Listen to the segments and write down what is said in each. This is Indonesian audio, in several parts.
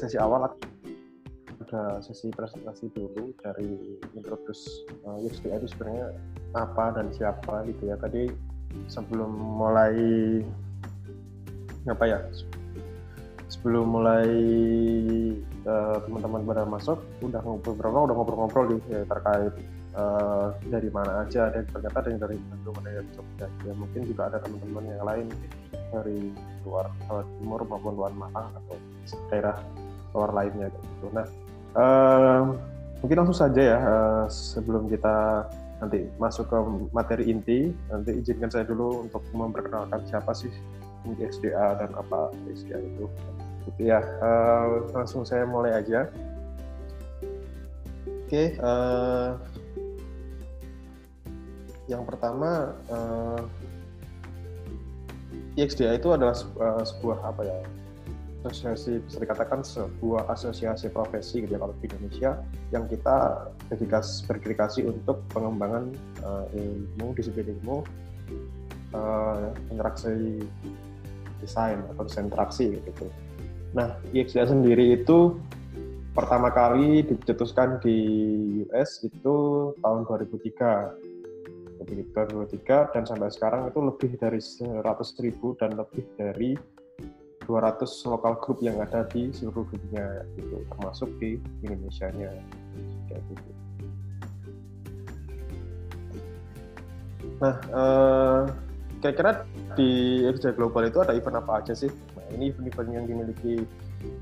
sesi awal ada sesi presentasi dulu dari introduce uh, UXDA itu sebenarnya apa dan siapa gitu ya. Tadi sebelum mulai apa ya sebelum mulai uh, teman-teman pada masuk udah ngobrol berapa udah ngobrol-ngobrol nih ya, terkait uh, dari mana aja dan ternyata ada dari Bandung ada yang Jogja ya mungkin juga ada teman-teman yang lain dari luar Jawa Timur maupun luar Malang atau daerah luar lainnya gitu. Nah uh, mungkin langsung saja ya uh, sebelum kita nanti masuk ke materi inti nanti izinkan saya dulu untuk memperkenalkan siapa sih SDA dan apa SDA itu. Gitu ya uh, langsung saya mulai aja. Oke okay, uh, yang pertama uh, IXDA itu adalah uh, sebuah apa ya asosiasi bisa dikatakan sebuah asosiasi profesi gitu ya kalau di Indonesia yang kita dedikasi berdedikasi untuk pengembangan uh, ilmu disiplin ilmu uh, interaksi desain atau desain interaksi gitu. Nah, IXDA sendiri itu pertama kali dicetuskan di US itu tahun 2003 jadi 2023 dan sampai sekarang itu lebih dari 100 ribu dan lebih dari 200 lokal grup yang ada di seluruh dunia gitu termasuk di Indonesia-nya kayak gitu. Nah, eh, kira-kira di XJ Global itu ada event apa aja sih? Nah, ini event-event yang dimiliki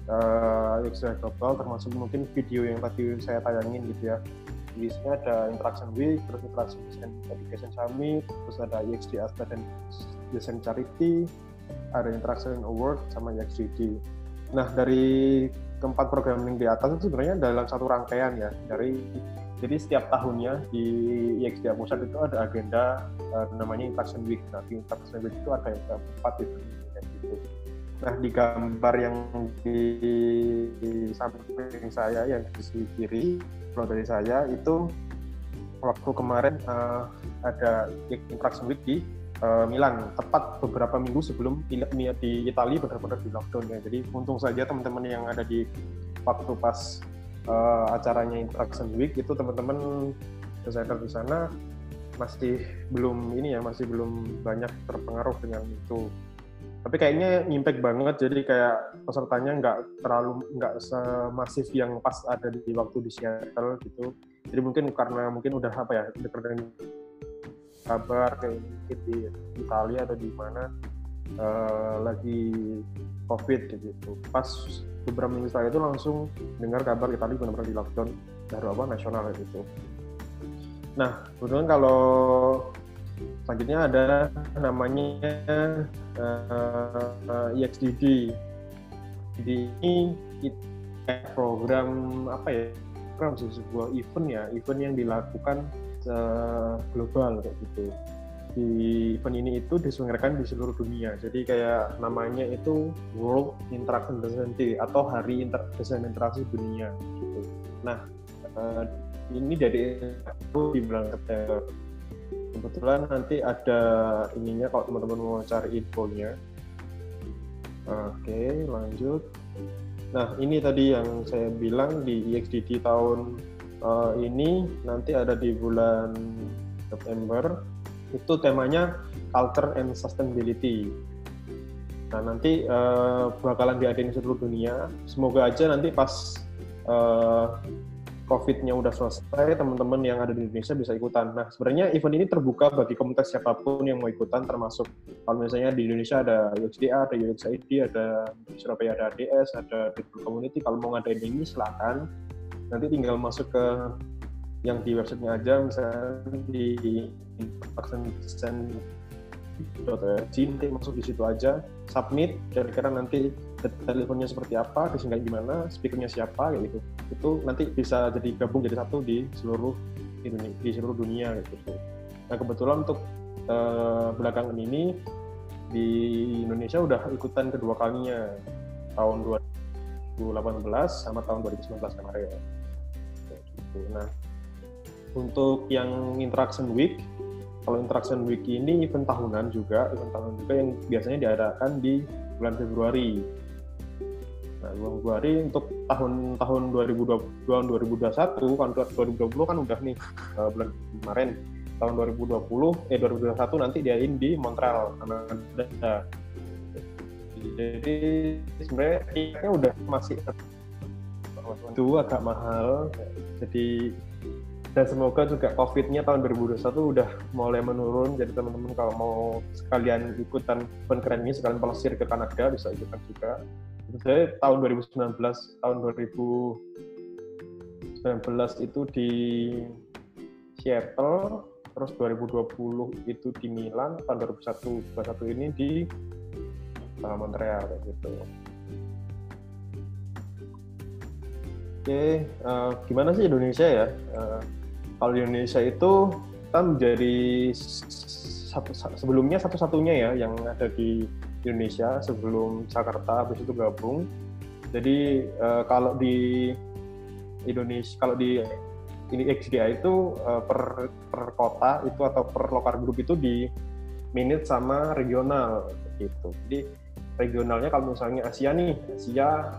uh, Global termasuk mungkin video yang tadi saya tayangin gitu ya sini ada Interaction Week, terus Interaction Education Summit, terus ada EXD Asta dan Design Charity, ada Interaction Award sama EXDD. Nah dari keempat program yang di atas itu sebenarnya dalam satu rangkaian ya dari jadi setiap tahunnya di IXDA Pusat itu ada agenda uh, namanya Interaction Week. Nah, di Interaction Week itu ada yang empat itu. Nah, di gambar yang di, di samping saya yang di sisi kiri kalau dari saya itu waktu kemarin uh, ada interaction week di uh, Milan. Tepat beberapa minggu sebelum di, di Italia benar-benar di lockdown ya. Jadi untung saja teman-teman yang ada di waktu pas uh, acaranya interaction week itu teman-teman desainer di sana masih belum ini ya masih belum banyak terpengaruh dengan itu. Tapi kayaknya impact banget. Jadi kayak pesertanya nggak terlalu nggak semasif yang pas ada di waktu di Seattle gitu. Jadi mungkin karena mungkin udah apa ya kabar kayak mungkin di Italia atau di mana uh, lagi COVID gitu pas beberapa minggu setelah itu langsung dengar kabar Italia benar-benar di lockdown baru apa nasional gitu nah kemudian kalau selanjutnya ada namanya uh, uh. Jadi ini program apa ya? Program sebuah event ya, event yang dilakukan global kayak gitu. Di event ini itu diselenggarakan di seluruh dunia. Jadi kayak namanya itu World Interaction Day atau Hari Inter Interaksi Dunia gitu. Nah, uh, ini dari di bulan September kebetulan nanti ada ininya kalau teman-teman mau cari infonya oke lanjut nah ini tadi yang saya bilang di EXDD tahun uh, ini nanti ada di bulan September itu temanya culture and sustainability nah nanti uh, bakalan diadain seluruh dunia semoga aja nanti pas uh, COVID-nya udah selesai, teman-teman yang ada di Indonesia bisa ikutan. Nah, sebenarnya event ini terbuka bagi komunitas siapa pun yang mau ikutan, termasuk kalau misalnya di Indonesia ada UXDA, ada UXID, ada Surabaya ada ADS, ada Digital Community. Kalau mau ngadain ini, silakan. Nanti tinggal masuk ke yang di websitenya aja, misalnya di Design nanti masuk di situ aja. Submit kira-kira nanti teleponnya seperti apa disingkat gimana speakernya siapa kayak gitu. Itu nanti bisa jadi gabung jadi satu di seluruh di seluruh dunia gitu. Nah kebetulan untuk uh, belakangan ini di Indonesia udah ikutan kedua kalinya tahun 2018 sama tahun 2019 kemarin. Nah untuk yang interaction week kalau Interaction Week ini event tahunan juga, event tahunan juga yang biasanya diadakan di bulan Februari. Nah, Februari untuk tahun tahun 2020 2021 kan 2020 kan udah nih uh, bulan kemarin tahun 2020 eh 2021 nanti diain di Montreal Kanada. Jadi sebenarnya udah masih itu agak mahal. Jadi dan semoga juga COVID-nya tahun 2021 udah mulai menurun. Jadi teman-teman kalau mau sekalian ikutan event keren ini, sekalian pelesir ke Kanada bisa ikutan juga saya tahun 2019 tahun 2019 itu di Seattle terus 2020 itu di Milan tahun 2021 2021 ini di Montreal gitu oke uh, gimana sih Indonesia ya uh, kalau di Indonesia itu kan menjadi satu, sebelumnya satu-satunya ya yang ada di Indonesia sebelum Jakarta habis itu gabung. Jadi uh, kalau di Indonesia kalau di ini XDA itu uh, per per kota itu atau per lokal grup itu di minute sama regional gitu. Jadi regionalnya kalau misalnya Asia nih, Asia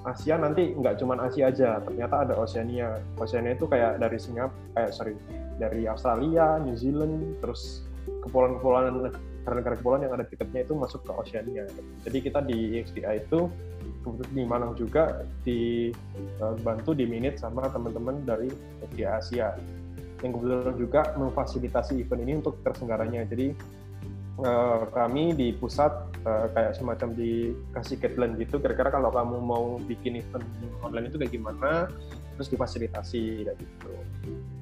Asia nanti nggak cuma Asia aja, ternyata ada Oceania. Oceania itu kayak dari Singapura, kayak sorry, dari Australia, New Zealand, terus kepulauan-kepulauan negara-negara kepulauan yang ada tiketnya itu masuk ke Oceania. Jadi kita di XDA itu di Malang juga dibantu eh, di minute sama teman-teman dari XDA Asia yang kebetulan juga memfasilitasi event ini untuk tersenggaranya. Jadi uh, kami di pusat uh, kayak semacam dikasih guideline gitu. Kira-kira kalau kamu mau bikin event online itu kayak gimana, terus difasilitasi kayak gitu.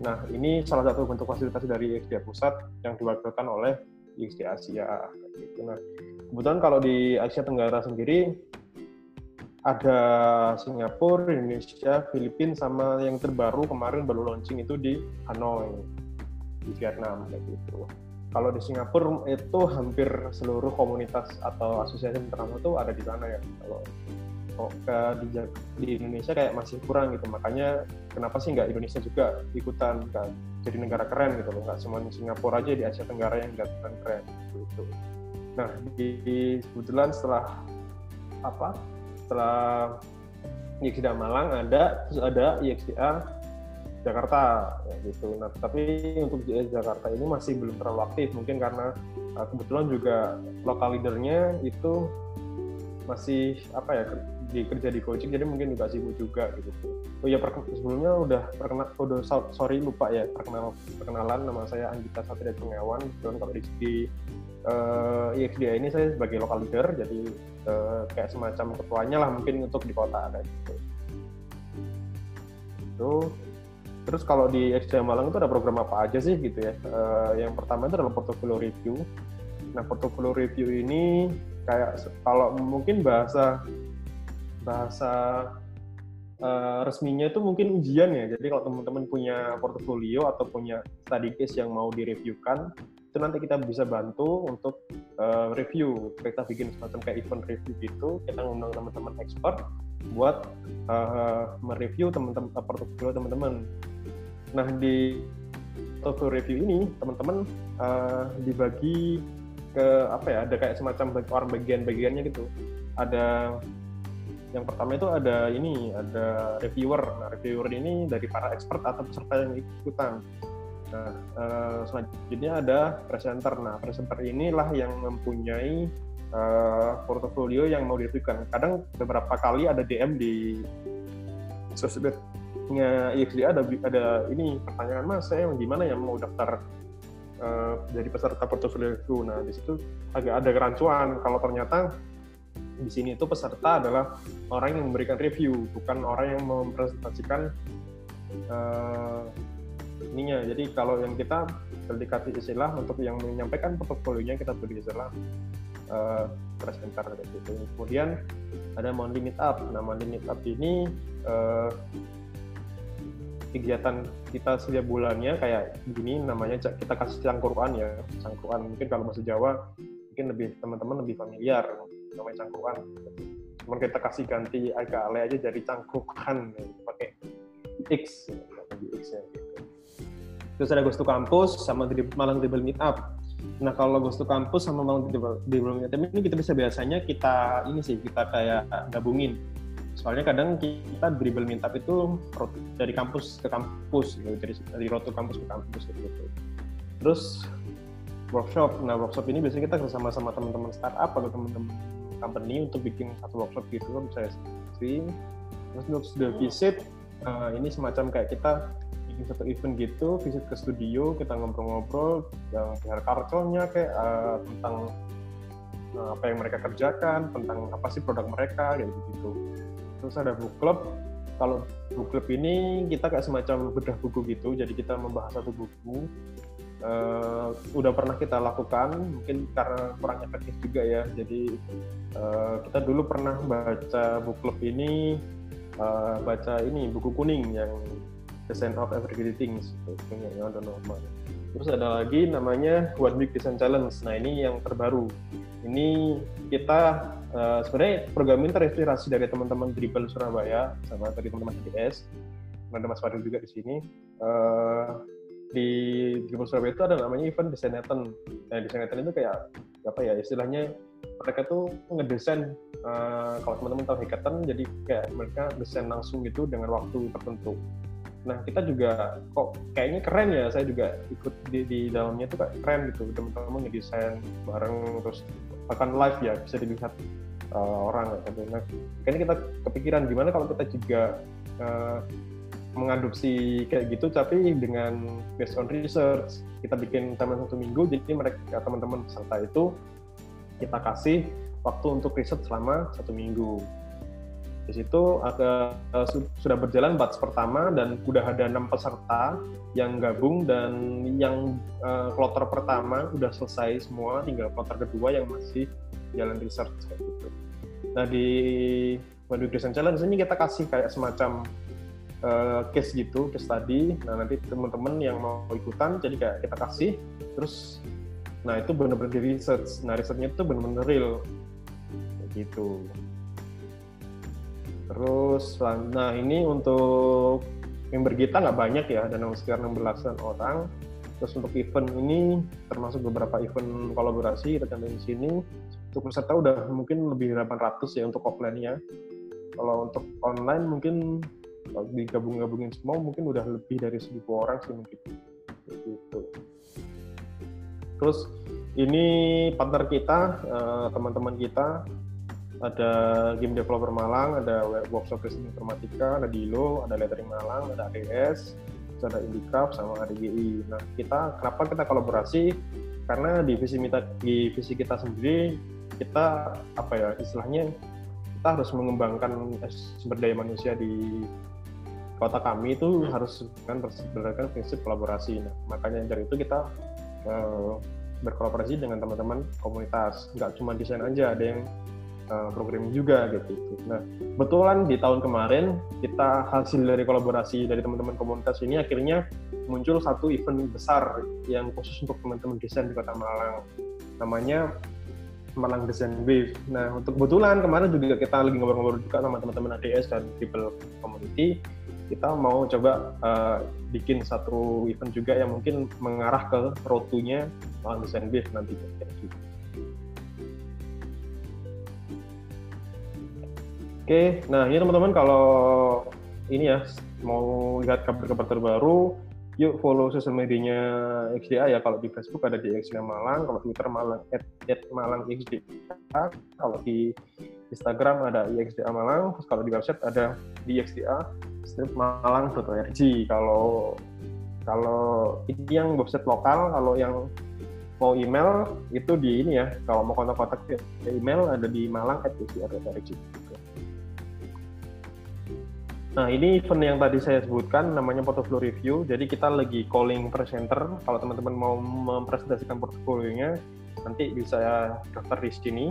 Nah ini salah satu bentuk fasilitasi dari XDA pusat yang diwakilkan oleh di Asia gitu. Nah, kebetulan kalau di Asia Tenggara sendiri ada Singapura, Indonesia, Filipina sama yang terbaru kemarin baru launching itu di Hanoi di Vietnam kayak gitu. Kalau di Singapura itu hampir seluruh komunitas atau asosiasi internasional itu ada di sana ya. Kalau ke di, di Indonesia kayak masih kurang gitu. Makanya kenapa sih nggak Indonesia juga ikutan kan? Jadi negara keren gitu loh. Nggak cuma Singapura aja di Asia Tenggara yang kelihatan keren gitu. Nah di, di kebetulan setelah apa? Setelah IXDA Malang ada terus ada IXDA Jakarta ya gitu. Nah tapi untuk di Jakarta ini masih belum terlalu aktif. Mungkin karena uh, kebetulan juga lokal leadernya itu masih apa ya di kerja di coaching jadi mungkin juga sibuk juga gitu. Oh ya sebelumnya udah perkenal udah sorry lupa ya perkenal perkenalan nama saya Anggita Satria Pengawan dan kalau di, di uh, ini saya sebagai local leader jadi uh, kayak semacam ketuanya lah mungkin untuk di kota ada gitu. Itu terus kalau di XDA Malang itu ada program apa aja sih gitu ya uh, yang pertama itu adalah portfolio review nah portfolio review ini kayak kalau mungkin bahasa bahasa uh, resminya itu mungkin ujian ya. Jadi kalau teman-teman punya portofolio atau punya study case yang mau direviewkan, itu nanti kita bisa bantu untuk uh, review. Kita bikin semacam kayak event review gitu. Kita ngundang teman-teman expert buat uh, mereview teman-teman portofolio teman-teman. Nah di portfolio review ini teman-teman uh, dibagi ke apa ya? Ada kayak semacam orang bagian-bagiannya gitu. Ada yang pertama itu ada ini ada reviewer nah reviewer ini dari para expert atau peserta yang ikutan nah uh, selanjutnya ada presenter. Nah presenter inilah yang mempunyai uh, portofolio yang mau direviewkan kadang beberapa kali ada DM di sosmednya IXDA ada ada ini pertanyaan mas saya gimana ya mau daftar uh, jadi peserta portofolio review nah di situ agak ada kerancuan. Kalau ternyata di sini itu peserta adalah orang yang memberikan review, bukan orang yang mempresentasikan uh, ininya. Jadi kalau yang kita berdikati istilah untuk yang menyampaikan portfolionya kita beri istilah uh, presenter gitu. Kemudian ada monthly meet up. Monthly meet up ini uh, kegiatan kita setiap bulannya kayak gini namanya kita kasih cangkruan ya cangkruan mungkin kalau masih Jawa mungkin lebih teman-teman lebih familiar namanya cangkruan cuman kita kasih ganti agak alay aja jadi cangkrukan pakai X ya. Terus ada Ghost to Campus sama Malang Dribble Meetup. Nah kalau Ghost to Campus sama Malang Dribble Meetup ini kita bisa biasanya kita ini sih kita kayak gabungin. Soalnya kadang kita dribble meetup itu dari kampus ke kampus gitu dari dari road kampus ke kampus gitu. Terus workshop. Nah workshop ini biasanya kita bersama sama teman-teman startup atau teman-teman company untuk bikin satu workshop gitu bisa stream. Terus untuk sudah visit uh, ini semacam kayak kita bikin satu event gitu visit ke studio kita ngobrol-ngobrol yang biar kartonya kayak uh, tentang uh, apa yang mereka kerjakan tentang apa sih produk mereka kayak gitu terus ada book club. Kalau book club ini kita kayak semacam bedah buku gitu jadi kita membahas satu buku. Uh, udah pernah kita lakukan mungkin karena kurang efektif juga ya. Jadi uh, kita dulu pernah baca book club ini uh, baca ini buku kuning yang The Sense of Everyday Things yang ada normal terus ada lagi namanya One Week Design Challenge. Nah ini yang terbaru. Ini kita uh, sebenarnya program ini terinspirasi dari teman-teman Dribble Surabaya sama dari teman-teman DS ada Mas Fadil juga di sini. Uh, di Dribble Surabaya itu ada namanya event Designathon nah Designathon itu kayak apa ya istilahnya mereka tuh ngedesain uh, kalau teman-teman tahu hackathon jadi kayak mereka desain langsung gitu dengan waktu tertentu nah kita juga kok kayaknya keren ya saya juga ikut di, di dalamnya tuh kayak keren gitu teman-teman ngedesain bareng terus bahkan live ya bisa dilihat uh, orang gitu. Nah, kayaknya kita kepikiran gimana kalau kita juga uh, mengadopsi kayak gitu tapi dengan based on research kita bikin teman satu minggu jadi mereka teman-teman peserta itu kita kasih waktu untuk riset selama satu minggu di situ ada, uh, sudah berjalan batch pertama dan sudah ada enam peserta yang gabung dan yang uh, kloter pertama sudah selesai semua, tinggal kloter kedua yang masih jalan research kayak gitu. Nah di One Design Challenge ini kita kasih kayak semacam uh, case gitu, case tadi. Nah nanti teman-teman yang mau ikutan, jadi kayak kita kasih, terus nah itu benar-benar di research. Nah researchnya itu benar-benar real, kayak gitu. Terus, nah ini untuk member kita nggak banyak ya, ada sekitar 16 orang. Terus untuk event ini, termasuk beberapa event kolaborasi, kita di sini. Untuk peserta udah mungkin lebih 800 ya untuk offline-nya. Kalau untuk online mungkin digabung-gabungin semua mungkin udah lebih dari 1000 orang sih mungkin. Gitu. Terus ini partner kita, eh, teman-teman kita ada game developer Malang, ada workshop riset informatika, ada Dilo, ada lettering Malang, ada ADS, ada Indicraft sama ADGI. Nah, kita kenapa kita kolaborasi? Karena di visi kita di visi kita sendiri kita apa ya istilahnya kita harus mengembangkan sumber daya manusia di kota kami itu harus kan berdasarkan prinsip kolaborasi. Nah, makanya dari itu kita uh, berkolaborasi dengan teman-teman komunitas. Nggak cuma desain aja, ada yang uh, programming juga gitu. Nah, betulan di tahun kemarin kita hasil dari kolaborasi dari teman-teman komunitas ini akhirnya muncul satu event besar yang khusus untuk teman-teman desain di Kota Malang. Namanya Malang Design Wave. Nah, untuk kebetulan kemarin juga kita lagi ngobrol-ngobrol juga sama teman-teman ADS dan People Community. Kita mau coba uh, bikin satu event juga yang mungkin mengarah ke road nya Malang Design Wave nanti. Gitu. Oke, nah ini teman-teman kalau ini ya mau lihat kabar-kabar terbaru, yuk follow sosial medianya XDA ya. Kalau di Facebook ada di XDA Malang, kalau Twitter Malang at, at Malang XDA, kalau di Instagram ada XDA Malang, terus kalau di website ada di XDA malang.org. Kalau kalau ini yang website lokal, kalau yang mau email itu di ini ya. Kalau mau kontak-kontak email ada di malang@xda.org. Nah, ini event yang tadi saya sebutkan namanya portfolio review. Jadi kita lagi calling presenter. Kalau teman-teman mau mempresentasikan portfolionya, nanti bisa daftar di sini.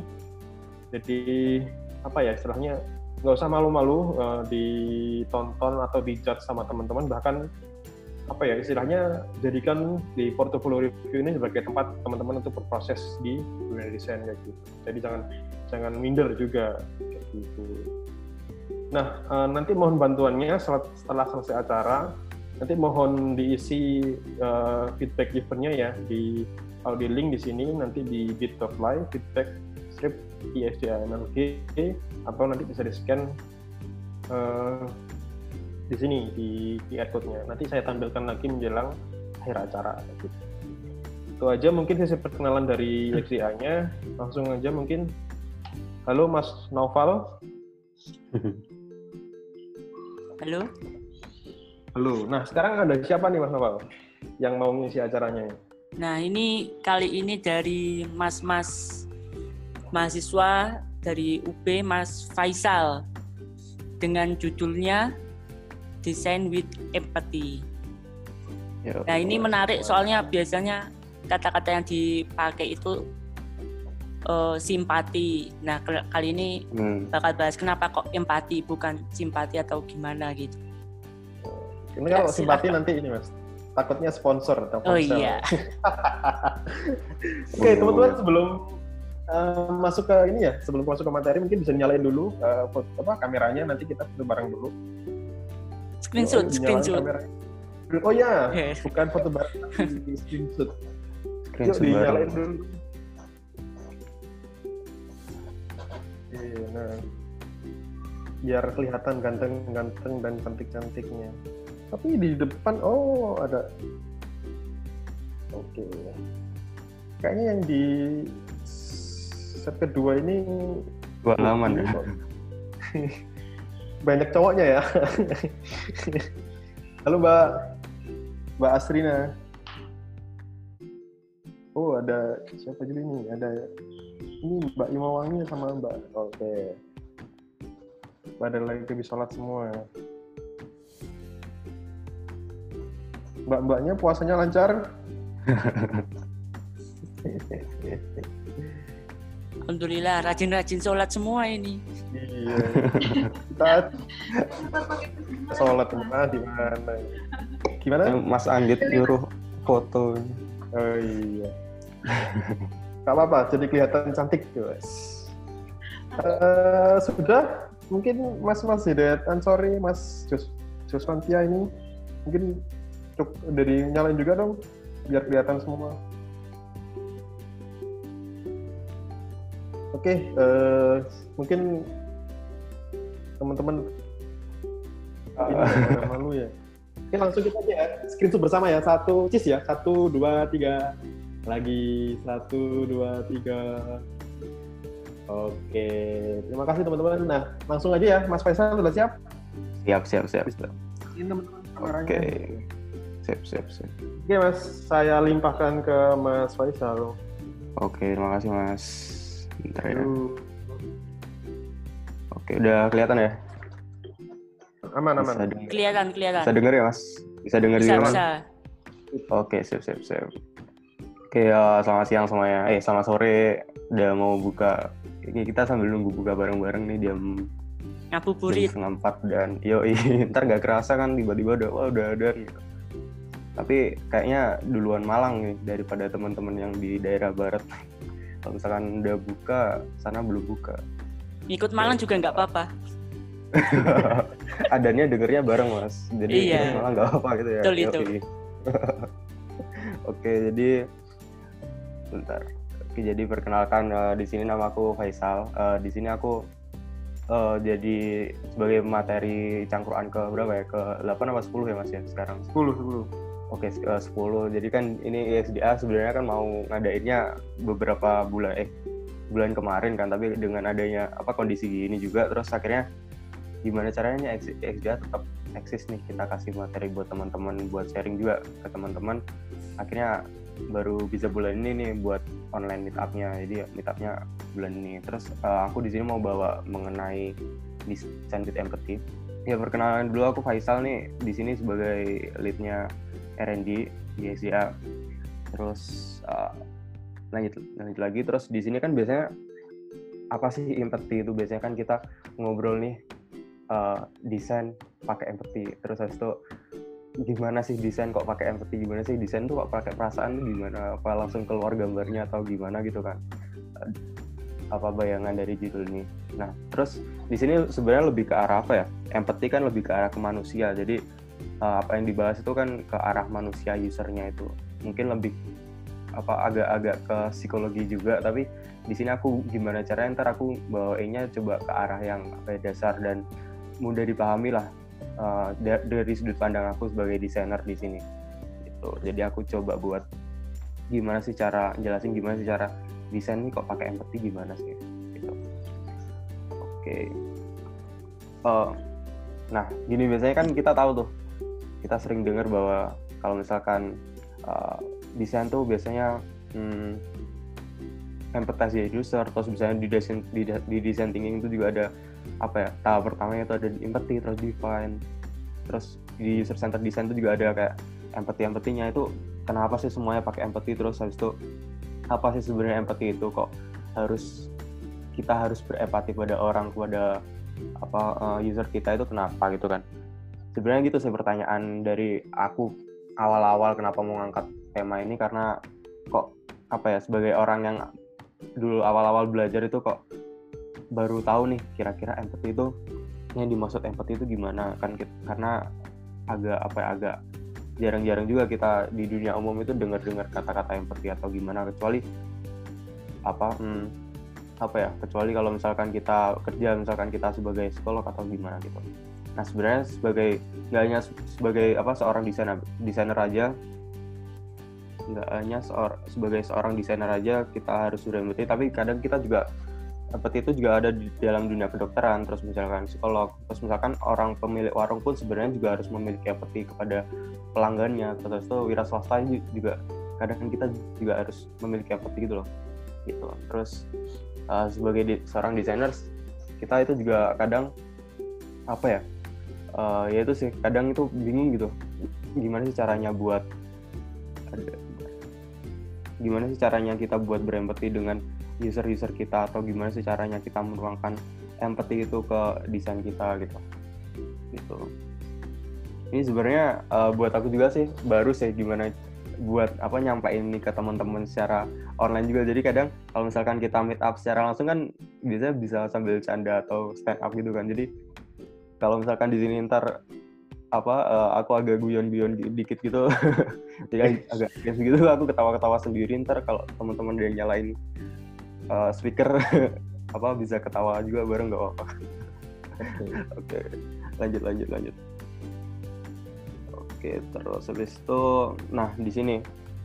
Jadi apa ya istilahnya nggak usah malu-malu uh, ditonton atau dijudge sama teman-teman. Bahkan apa ya istilahnya jadikan di portfolio review ini sebagai tempat teman-teman untuk berproses di dunia desain gitu. Jadi jangan jangan minder juga kayak gitu. Nah, uh, nanti mohon bantuannya setelah selesai acara, nanti mohon diisi uh, feedback givernya ya di di link di sini nanti di bit.ly feedback strip ISDAMLG atau nanti bisa di scan uh, di sini di QR code-nya. Nanti saya tampilkan lagi menjelang akhir acara. Itu aja mungkin sesi perkenalan dari XDA-nya. Langsung aja mungkin. Halo Mas Noval. Halo. Halo. Nah sekarang ada siapa nih Mas Noval yang mau ngisi acaranya? Nah ini kali ini dari Mas-Mas mahasiswa dari UB Mas Faisal dengan judulnya Design with Empathy. Ya, nah ini menarik soalnya biasanya kata-kata yang dipakai itu uh, simpati. Nah kali ini hmm. bakal bahas kenapa kok empati bukan simpati atau gimana gitu. Ini kalau ya, simpati nanti ini mas, takutnya sponsor atau sponsor. Oh iya. Oke okay, teman-teman sebelum uh, masuk ke ini ya, sebelum masuk ke materi mungkin bisa nyalain dulu uh, foto, apa kameranya nanti kita foto bareng dulu. Screenshot, screenshot. Oh ya, bukan foto bareng. Screenshot Yuk, dinyalain dulu. Iya, nah. Biar kelihatan ganteng-ganteng dan cantik-cantiknya. Tapi di depan, oh ada. Oke. Okay. Kayaknya yang di set kedua ini dua halaman ya. banyak cowoknya ya. Halo Mbak, Mbak Asrina. Oh ada siapa juga ini? Ada ini Mbak Imawangi sama Mbak. Oke. Okay. Pada lagi habis sholat semua. Mbak-mbaknya puasanya lancar? Alhamdulillah rajin-rajin sholat semua ini. Iya. Kita sholat mana di mana? Gimana? Mas Anggit nyuruh foto. Oh iya. Gak apa-apa, jadi kelihatan cantik guys. Uh, sudah mungkin Mas Mas Hidayat Ansori, Mas Jos Joswantia ini mungkin cukup dari nyalain juga dong biar kelihatan semua. Oke, okay, uh, eh, mungkin teman-teman ini malu ya. Oke, langsung kita aja ya. Screenshot bersama ya. Satu, cis ya. Satu, dua, tiga. Lagi. Satu, dua, tiga. Oke, terima kasih teman-teman. Nah, langsung aja ya. Mas Faisal sudah siap? Siap, siap, siap. Ini teman-teman Oke. Siap, siap, siap. Oke, Mas. Saya limpahkan ke Mas Faisal. Oke, terima kasih, Mas. Bentar ya. Oke, udah kelihatan ya? Aman, aman. kelihatan, kelihatan. Bisa denger ya, Mas? Bisa denger bisa, bisa. Oke, siap, siap, siap. Oke, uh, selamat siang semuanya. Eh, selamat sore. Udah mau buka. Ini kita sambil nunggu buka bareng-bareng nih jam ngabuburit setengah empat dan yo ntar gak kerasa kan tiba-tiba udah wah udah ada gitu tapi kayaknya duluan Malang nih daripada teman-teman yang di daerah barat kalau misalkan udah buka sana belum buka ikut malam juga nggak apa-apa adanya dengernya bareng mas jadi iya. malah nggak apa gitu ya Betul itu. oke jadi bentar. Oke jadi perkenalkan uh, di sini nama aku Faisal. Uh, di sini aku uh, jadi sebagai materi cangkruan ke berapa ya? Ke 8 apa 10 ya mas ya sekarang? 10 10 Oke, okay, uh, 10. Jadi kan ini ISDA sebenarnya kan mau ngadainnya beberapa bulan eh bulan kemarin kan, tapi dengan adanya apa kondisi gini juga terus akhirnya gimana caranya ISDA tetap eksis nih. Kita kasih materi buat teman-teman buat sharing juga ke teman-teman. Akhirnya baru bisa bulan ini nih buat online meetupnya. Jadi meetupnya bulan ini. Terus uh, aku di sini mau bawa mengenai design with empathy ya perkenalan dulu. Aku Faisal nih di sini sebagai leadnya R&D di SDA terus uh, lanjut lanjut lagi. Terus di sini kan biasanya apa sih empathy itu? Biasanya kan kita ngobrol nih uh, desain pakai empathy terus habis itu gimana sih desain kok pakai empathy gimana sih desain tuh kok pakai perasaan gimana apa langsung keluar gambarnya atau gimana gitu kan? Uh, apa bayangan dari judul ini? Nah terus di sini sebenarnya lebih ke arah apa ya? Empathy kan lebih ke arah ke manusia. Jadi uh, apa yang dibahas itu kan ke arah manusia usernya itu. Mungkin lebih apa agak-agak ke psikologi juga. Tapi di sini aku gimana caranya? Ntar aku bawainnya coba ke arah yang apa ya, dasar dan mudah dipahami lah uh, dari sudut pandang aku sebagai desainer di sini gitu jadi aku coba buat gimana sih cara jelasin gimana sih cara desain ini kok pakai empathy gimana sih gitu oke okay. uh, nah gini biasanya kan kita tahu tuh kita sering dengar bahwa kalau misalkan uh, desain tuh biasanya hmm, empathize user terus misalnya di desain di, di desain thinking itu juga ada apa ya tahap pertamanya itu ada di empathy terus define terus di user center design itu juga ada kayak empathy empathinya itu kenapa sih semuanya pakai empathy terus habis itu apa sih sebenarnya empathy itu kok harus kita harus berempati pada orang kepada apa uh, user kita itu kenapa gitu kan. Sebenarnya gitu sih pertanyaan dari aku awal-awal kenapa mau ngangkat tema ini karena kok apa ya sebagai orang yang dulu awal-awal belajar itu kok baru tahu nih kira-kira empathy itu yang dimaksud empathy itu gimana kan karena agak apa ya agak jarang-jarang juga kita di dunia umum itu dengar-dengar kata-kata empathy atau gimana kecuali apa hmm, apa ya kecuali kalau misalkan kita kerja misalkan kita sebagai psikolog atau gimana gitu. Nah sebenarnya sebagai nggak hanya sebagai apa seorang desainer desainer aja nggak hanya seor, sebagai seorang desainer aja kita harus sudah empathy tapi kadang kita juga seperti itu juga ada di dalam dunia kedokteran terus misalkan psikolog terus misalkan orang pemilik warung pun sebenarnya juga harus memiliki empati kepada pelanggannya terus itu wira swasta juga kadang kita juga harus memiliki empati gitu loh gitu. Terus uh, sebagai di, seorang desainer kita itu juga kadang apa ya uh, ya itu sih kadang itu bingung gitu gimana sih caranya buat gimana sih caranya kita buat berempati dengan user-user kita atau gimana sih caranya kita menuangkan empathy itu ke desain kita gitu. Gitu. Ini sebenarnya uh, buat aku juga sih baru sih gimana buat apa nyampain ini ke teman-teman secara online juga. Jadi kadang kalau misalkan kita meet up secara langsung kan biasanya bisa sambil canda atau stand up gitu kan. Jadi kalau misalkan di sini ntar apa uh, aku agak guyon-guyon dikit gitu jadi agak gitu aku ketawa-ketawa sendiri ntar kalau teman-teman dia nyalain uh, speaker apa bisa ketawa juga bareng nggak apa-apa. Oke, lanjut lanjut lanjut. Oke, terus habis itu, nah di sini,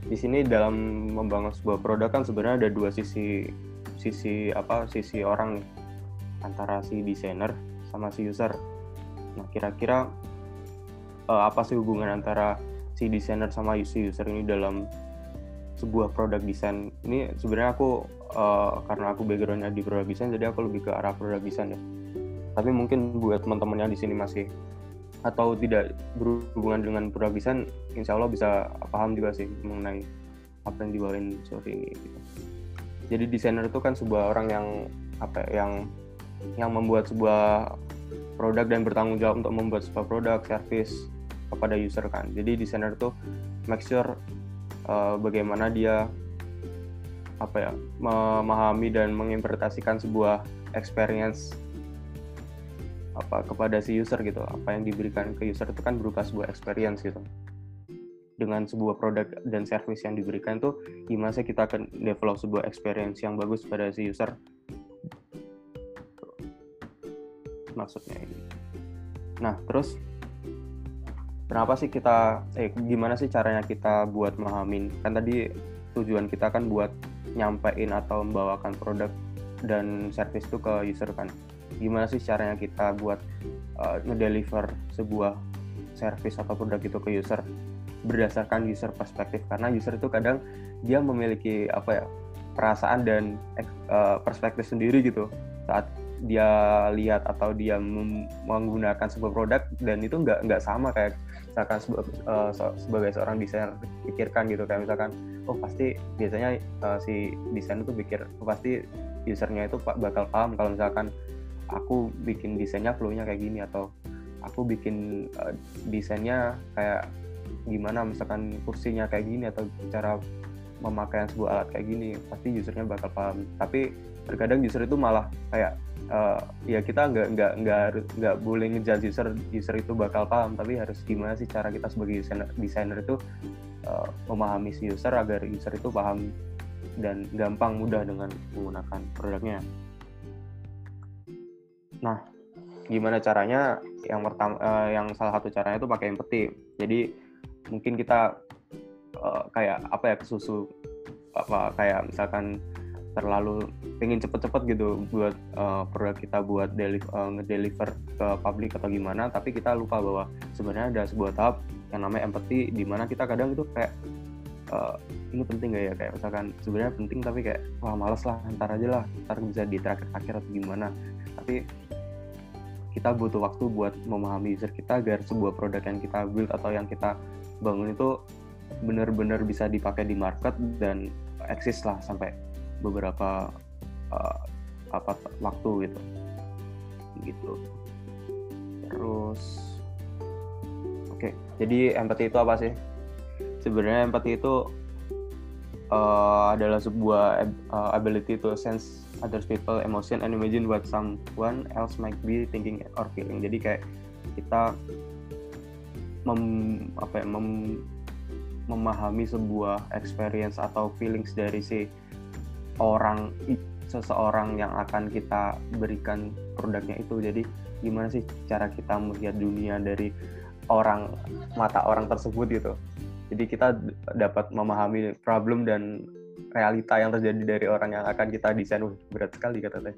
di sini dalam membangun sebuah produk kan sebenarnya ada dua sisi, sisi apa, sisi orang nih, antara si desainer sama si user. Nah, kira-kira uh, apa sih hubungan antara si desainer sama si user ini dalam sebuah produk desain ini sebenarnya aku uh, karena aku backgroundnya di produk desain jadi aku lebih ke arah produk desain ya tapi mungkin buat teman-teman yang di sini masih atau tidak berhubungan dengan produk desain insya Allah bisa paham juga sih mengenai apa yang dibawain seperti ini gitu. jadi desainer itu kan sebuah orang yang apa ya, yang yang membuat sebuah produk dan bertanggung jawab untuk membuat sebuah produk service kepada user kan jadi desainer itu make sure uh, bagaimana dia apa ya memahami dan menginterpretasikan sebuah experience apa kepada si user gitu. Apa yang diberikan ke user itu kan berupa sebuah experience gitu. Dengan sebuah produk dan service yang diberikan tuh gimana sih kita akan develop sebuah experience yang bagus pada si user? Maksudnya ini. Nah terus kenapa sih kita eh gimana sih caranya kita buat memahamin? Kan tadi tujuan kita kan buat nyampein atau membawakan produk dan service itu ke user kan? Gimana sih caranya kita buat uh, ngedeliver sebuah service atau produk itu ke user berdasarkan user perspektif? Karena user itu kadang dia memiliki apa ya perasaan dan uh, perspektif sendiri gitu. Saat dia lihat atau dia menggunakan sebuah produk dan itu nggak nggak sama kayak misalkan sebagai seorang desainer pikirkan gitu. Kayak misalkan oh pasti biasanya uh, si desain itu pikir oh, pasti usernya itu bakal paham kalau misalkan aku bikin desainnya flow-nya kayak gini atau aku bikin uh, desainnya kayak gimana misalkan kursinya kayak gini atau cara memakai sebuah alat kayak gini pasti usernya bakal paham. Tapi terkadang user itu malah kayak uh, ya kita nggak nggak nggak nggak boleh ngejudge user user itu bakal paham. Tapi harus gimana sih cara kita sebagai desainer, desainer itu uh, memahami si user agar user itu paham dan gampang mudah dengan menggunakan produknya. Nah, gimana caranya? Yang pertama uh, yang salah satu caranya itu pakai empathy. Jadi mungkin kita uh, kayak apa ya kesusu apa kayak misalkan terlalu pengen cepet-cepet gitu buat uh, produk kita buat deliver, uh, ngedeliver ke publik atau gimana. Tapi kita lupa bahwa sebenarnya ada sebuah tahap yang namanya empathy di mana kita kadang itu kayak uh, ini penting gak ya? Kayak misalkan sebenarnya penting tapi kayak wah males lah ntar aja lah ntar bisa di terakhir-akhir atau gimana. Tapi kita butuh waktu buat memahami user kita agar sebuah produk yang kita build atau yang kita bangun itu benar-benar bisa dipakai di market dan eksis lah sampai beberapa uh, apa waktu gitu. Gitu. Terus oke okay. jadi empathy itu apa sih? Sebenarnya empathy itu uh, adalah sebuah uh, ability to sense others people emotion and imagine what someone else might be thinking or feeling. Jadi kayak kita mem, apa ya, mem, memahami sebuah experience atau feelings dari si orang seseorang yang akan kita berikan produknya itu. Jadi gimana sih cara kita melihat dunia dari orang mata orang tersebut gitu? Jadi kita dapat memahami problem dan realita yang terjadi dari orang yang akan kita desain. Wih, berat sekali kata saya.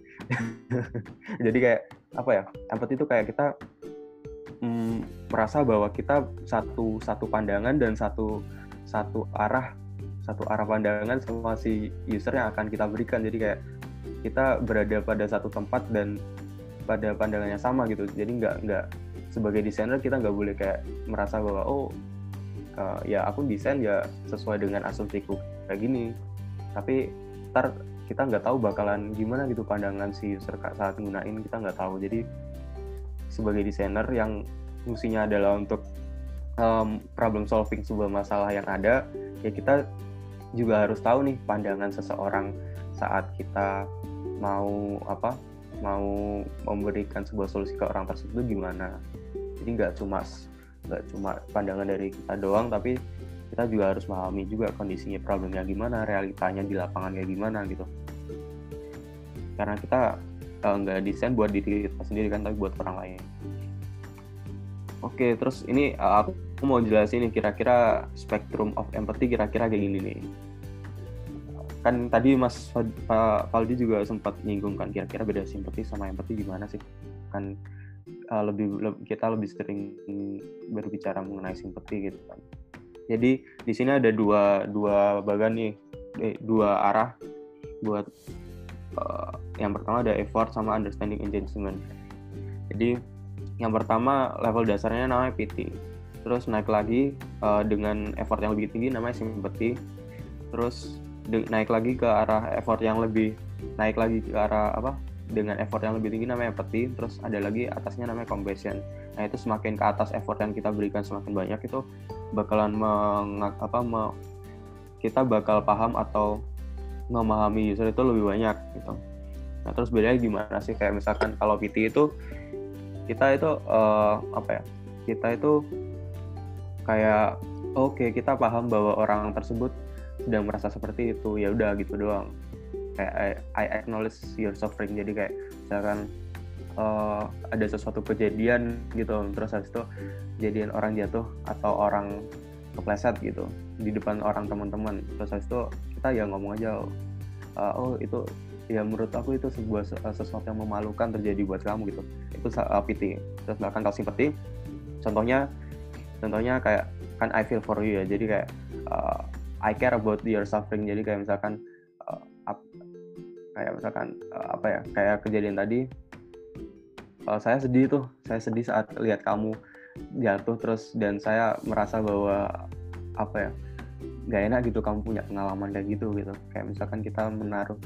Jadi kayak apa ya empathy itu kayak kita mm, merasa bahwa kita satu satu pandangan dan satu satu arah satu arah pandangan sama si user yang akan kita berikan. Jadi kayak kita berada pada satu tempat dan pada pandangannya sama gitu. Jadi nggak nggak sebagai desainer kita nggak boleh kayak merasa bahwa oh uh, ya aku desain ya sesuai dengan asumsiku kayak gini. Tapi ntar kita nggak tahu bakalan gimana gitu pandangan si user saat gunain kita nggak tahu. Jadi sebagai desainer yang fungsinya adalah untuk um, problem solving sebuah masalah yang ada ya kita juga harus tahu nih pandangan seseorang saat kita mau apa mau memberikan sebuah solusi ke orang tersebut gimana. Jadi nggak cuma nggak cuma pandangan dari kita doang tapi kita juga harus memahami juga kondisinya problemnya gimana realitanya di lapangan kayak gimana gitu. Karena kita uh, nggak desain buat diri kita sendiri kan tapi buat orang lain. Oke terus ini uh, aku mau jelasin nih kira-kira spektrum of empathy kira-kira kayak gini nih. Kan tadi Mas Faldi juga sempat nyinggung kan kira-kira beda simpati sama empati gimana sih? Kan lebih, lebih kita lebih sering berbicara mengenai simpati gitu kan. Jadi di sini ada dua dua bagian nih eh, dua arah buat uh, yang pertama ada effort sama understanding engagement jadi yang pertama level dasarnya namanya PT terus naik lagi uh, dengan effort yang lebih tinggi namanya simpati terus naik lagi ke arah effort yang lebih naik lagi ke arah apa? Dengan effort yang lebih tinggi namanya empathy. Terus ada lagi atasnya namanya compassion. Nah itu semakin ke atas effort yang kita berikan semakin banyak itu bakalan meng, apa me, kita bakal paham atau memahami user itu lebih banyak gitu. Nah terus bedanya gimana sih? Kayak misalkan kalau PT itu kita itu uh, apa ya? Kita itu kayak oke okay, kita paham bahwa orang tersebut sedang merasa seperti itu ya udah gitu doang. Kayak I, I acknowledge your suffering. Jadi kayak misalkan uh, ada sesuatu kejadian gitu terus habis itu kejadian orang jatuh atau orang kepleset gitu di depan orang teman-teman. Terus habis itu kita ya ngomong aja uh, oh itu ya menurut aku itu sebuah sesuatu yang memalukan terjadi buat kamu gitu. Itu uh, PT terus misalkan kalau simpati contohnya contohnya kayak kan I feel for you ya jadi kayak uh, I care about your suffering. Jadi kayak misalkan uh, ap, kayak misalkan uh, apa ya kayak kejadian tadi uh, saya sedih tuh saya sedih saat lihat kamu jatuh terus dan saya merasa bahwa apa ya nggak enak gitu kamu punya pengalaman kayak gitu gitu. Kayak misalkan kita menaruh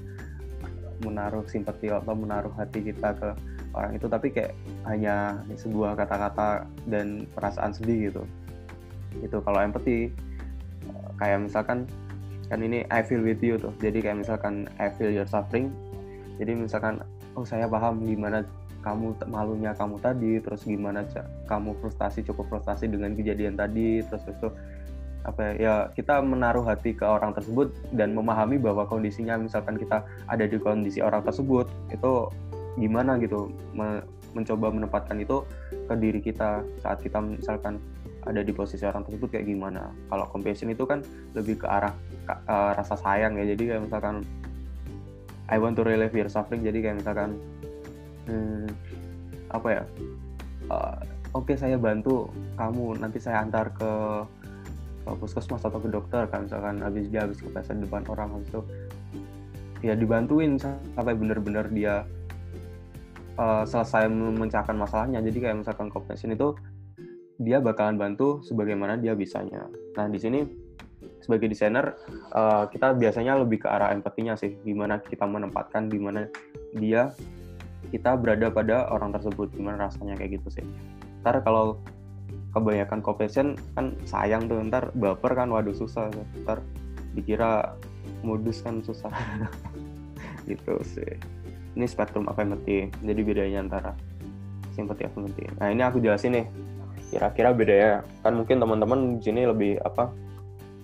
menaruh simpati atau menaruh hati kita ke orang itu tapi kayak hanya sebuah kata-kata dan perasaan sedih gitu. Itu kalau empati kayak misalkan kan ini I feel with you tuh. Jadi kayak misalkan I feel your suffering. Jadi misalkan oh saya paham gimana kamu malunya kamu tadi terus gimana kamu frustasi cukup frustasi dengan kejadian tadi terus itu apa ya, ya kita menaruh hati ke orang tersebut dan memahami bahwa kondisinya misalkan kita ada di kondisi orang tersebut itu gimana gitu mencoba menempatkan itu ke diri kita saat kita misalkan ada di posisi orang tersebut kayak gimana. Kalau compassion itu kan lebih ke arah uh, rasa sayang ya. Jadi kayak misalkan I want to relieve your suffering. Jadi kayak misalkan hmm, apa ya uh, oke okay, saya bantu kamu nanti saya antar ke, ke puskesmas atau ke dokter kan misalkan habis dia habis kepleset depan orang habis itu ya dibantuin sampai benar-benar dia uh, selesai memecahkan masalahnya. Jadi kayak misalkan compassion itu dia bakalan bantu sebagaimana dia bisanya. Nah di sini sebagai desainer uh, kita biasanya lebih ke arah empatinya sih. Gimana kita menempatkan di mana dia kita berada pada orang tersebut. Gimana rasanya kayak gitu sih. Ntar kalau kebanyakan compassion kan sayang tuh. Ntar baper kan waduh susah. Ntar dikira modus kan susah. Gitu sih ini spektrum empathy jadi bedanya antara simpati empathy nah ini aku jelasin nih. Kira-kira bedanya kan mungkin teman-teman di sini lebih apa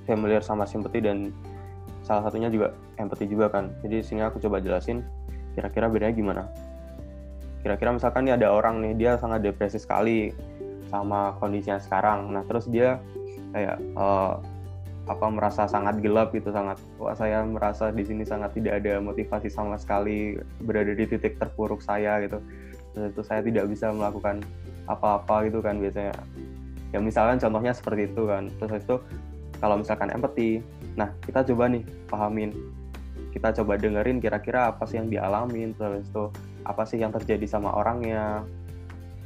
familiar sama simpati dan salah satunya juga empathy juga kan. Jadi sini aku coba jelasin kira-kira bedanya gimana. Kira-kira misalkan nih ada orang nih dia sangat depresi sekali sama kondisinya sekarang. Nah terus dia kayak uh, apa merasa sangat gelap gitu sangat wah saya merasa di sini sangat tidak ada motivasi sama sekali berada di titik terpuruk saya gitu. Terus itu saya tidak bisa melakukan apa-apa gitu kan biasanya. Ya misalkan contohnya seperti itu kan. Terus itu kalau misalkan empati nah kita coba nih pahamin. Kita coba dengerin kira-kira apa sih yang dialamin terus itu apa sih yang terjadi sama orangnya.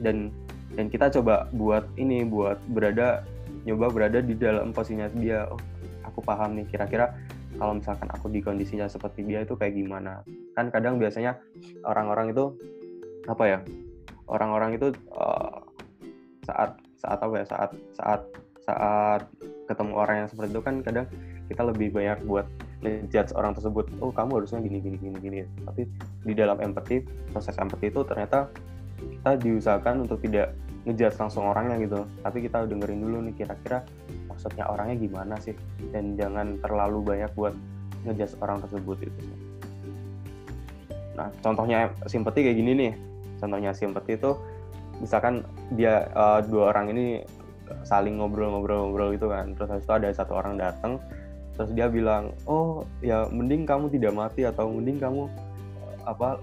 Dan dan kita coba buat ini buat berada nyoba berada di dalam posisinya dia. Oh aku paham nih kira-kira kalau misalkan aku di kondisinya seperti dia itu kayak gimana? Kan kadang biasanya orang-orang itu apa ya orang-orang itu uh, saat saat apa ya saat saat saat ketemu orang yang seperti itu kan kadang kita lebih banyak buat ngejudge orang tersebut. Oh kamu harusnya gini gini gini gini. Tapi di dalam empathy proses empathy itu ternyata kita diusahakan untuk tidak ngejudge langsung orangnya gitu. Tapi kita dengerin dulu nih kira-kira maksudnya orangnya gimana sih? Dan jangan terlalu banyak buat ngejudge orang tersebut itu nah contohnya simpati kayak gini nih. Contohnya simpati itu misalkan dia uh, dua orang ini saling ngobrol-ngobrol-ngobrol gitu kan. Terus habis itu ada satu orang datang terus dia bilang oh ya mending kamu tidak mati atau mending kamu apa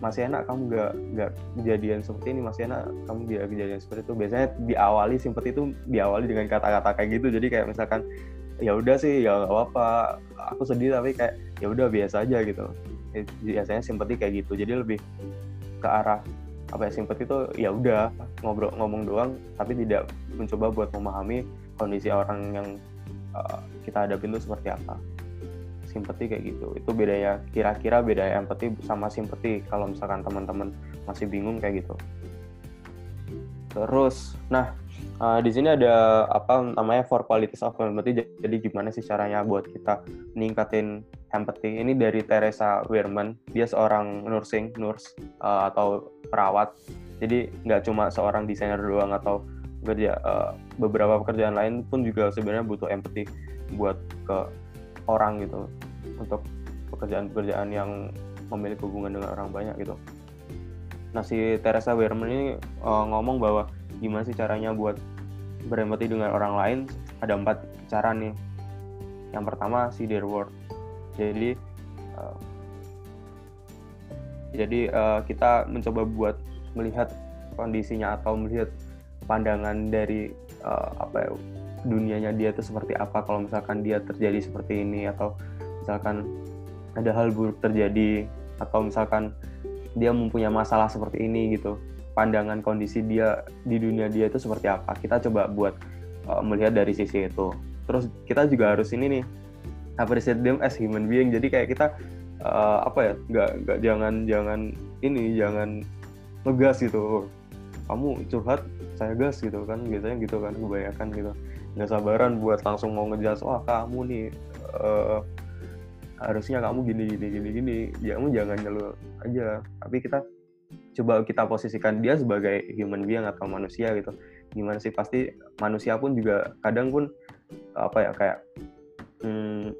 masih enak kamu gak gak kejadian seperti ini masih enak kamu dia kejadian seperti itu. Biasanya diawali simpati itu diawali dengan kata-kata kayak gitu. Jadi kayak misalkan ya udah sih ya gak apa-apa aku sedih tapi kayak ya udah biasa aja gitu. Eh, biasanya simpati kayak gitu. Jadi lebih ke arah apa ya simpati itu ya udah ngobrol ngomong doang tapi tidak mencoba buat memahami kondisi orang yang uh, kita hadapi itu seperti apa simpati kayak gitu. Itu bedanya kira-kira beda empati sama simpati kalau misalkan teman-teman masih bingung kayak gitu. Terus nah uh, di sini ada apa namanya four qualities of empathy. Jadi gimana sih caranya buat kita ningkatin empathy? Ini dari Teresa Wehrman. Dia seorang nursing nurse uh, atau perawat. Jadi nggak cuma seorang desainer doang atau kerja uh, beberapa pekerjaan lain pun juga sebenarnya butuh empathy buat ke orang gitu untuk pekerjaan-pekerjaan yang memiliki hubungan dengan orang banyak gitu. Nah si Teresa Wehrman ini uh, ngomong bahwa gimana sih caranya buat berempati dengan orang lain ada empat cara nih. Yang pertama si their word. Jadi uh, jadi uh, kita mencoba buat melihat kondisinya atau melihat pandangan dari uh, apa ya dunianya dia itu seperti apa kalau misalkan dia terjadi seperti ini atau misalkan ada hal buruk terjadi atau misalkan dia mempunyai masalah seperti ini gitu pandangan kondisi dia di dunia dia itu seperti apa kita coba buat uh, melihat dari sisi itu. Terus kita juga harus ini nih appreciate them as human being. Jadi kayak kita uh, apa ya nggak nggak jangan jangan ini jangan ngegas gitu. Kamu curhat saya gas gitu kan biasanya gitu kan kebanyakan gitu nggak sabaran buat langsung mau ngejas wah kamu nih uh, harusnya kamu gini gini gini gini. Kamu jangan ngeluh aja. Tapi kita coba kita posisikan dia sebagai human being atau manusia gitu. Gimana sih? Pasti manusia pun juga kadang pun apa ya kayak hmm,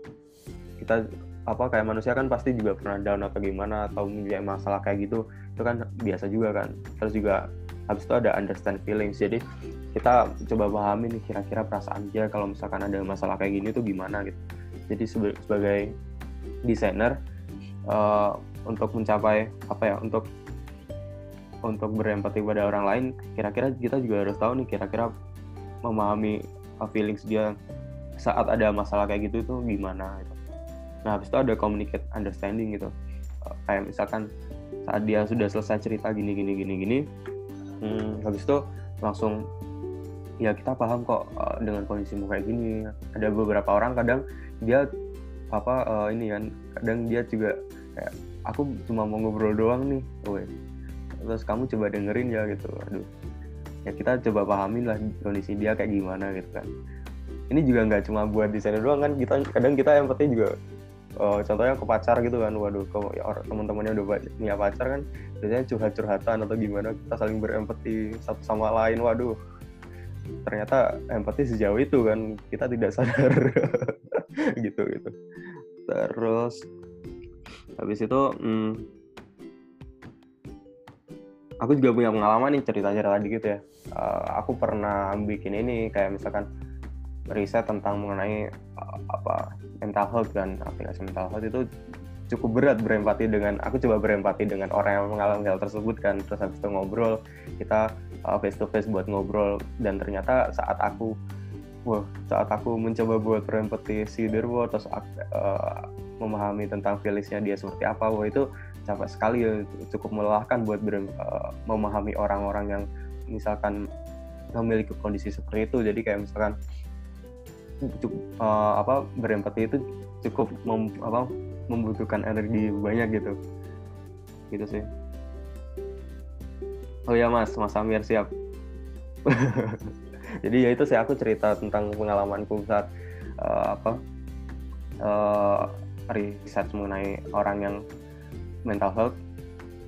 kita apa kayak manusia kan pasti juga pernah down atau gimana atau punya masalah kayak gitu. Itu kan biasa juga kan. Terus juga habis itu ada understand feelings jadi kita coba pahami nih kira-kira perasaan dia kalau misalkan ada masalah kayak gini tuh gimana gitu jadi sebagai desainer uh, untuk mencapai apa ya untuk untuk berempati pada orang lain kira-kira kita juga harus tahu nih kira-kira memahami feelings dia saat ada masalah kayak gitu itu gimana gitu. Nah, habis itu ada communicate understanding gitu. Uh, kayak misalkan saat dia sudah selesai cerita gini gini gini gini, hmm, habis itu langsung ya kita paham kok uh, dengan kondisimu kayak gini. Ada beberapa orang kadang dia apa uh, ini kan, kadang dia juga kayak aku cuma mau ngobrol doang nih, Woy. terus kamu coba dengerin ya gitu. Aduh, ya kita coba pahamin lah kondisi dia kayak gimana gitu kan ini juga nggak cuma buat desainer doang kan kita kadang kita penting juga uh, contohnya ke pacar gitu kan waduh ke ya, teman-temannya udah punya pacar kan biasanya curhat-curhatan atau gimana kita saling berempati satu sama lain waduh. Ternyata empati sejauh itu kan kita tidak sadar. Gitu gitu. Terus habis itu hmm, aku juga punya pengalaman nih cerita-cerita dikit ya. Uh, aku pernah bikin ini kayak misalkan riset tentang mengenai uh, apa mental health dan aplikasi mental health itu cukup berat berempati dengan aku coba berempati dengan orang yang mengalami hal tersebut kan. Terus habis itu ngobrol kita uh, face to face buat ngobrol. Dan ternyata saat aku wah saat aku mencoba buat berempati si Derwo terus uh, memahami tentang feelingsnya dia seperti apa wah itu capek sekali ya. Cukup melelahkan buat uh, memahami orang-orang yang misalkan memiliki kondisi seperti itu. Jadi kayak misalkan cukup uh, apa berempati itu cukup mem, apa membutuhkan energi banyak gitu. Gitu sih. Oh ya mas mas Amir siap. Jadi ya itu sih aku cerita tentang pengalamanku saat uh, apa uh, riset mengenai orang yang mental health.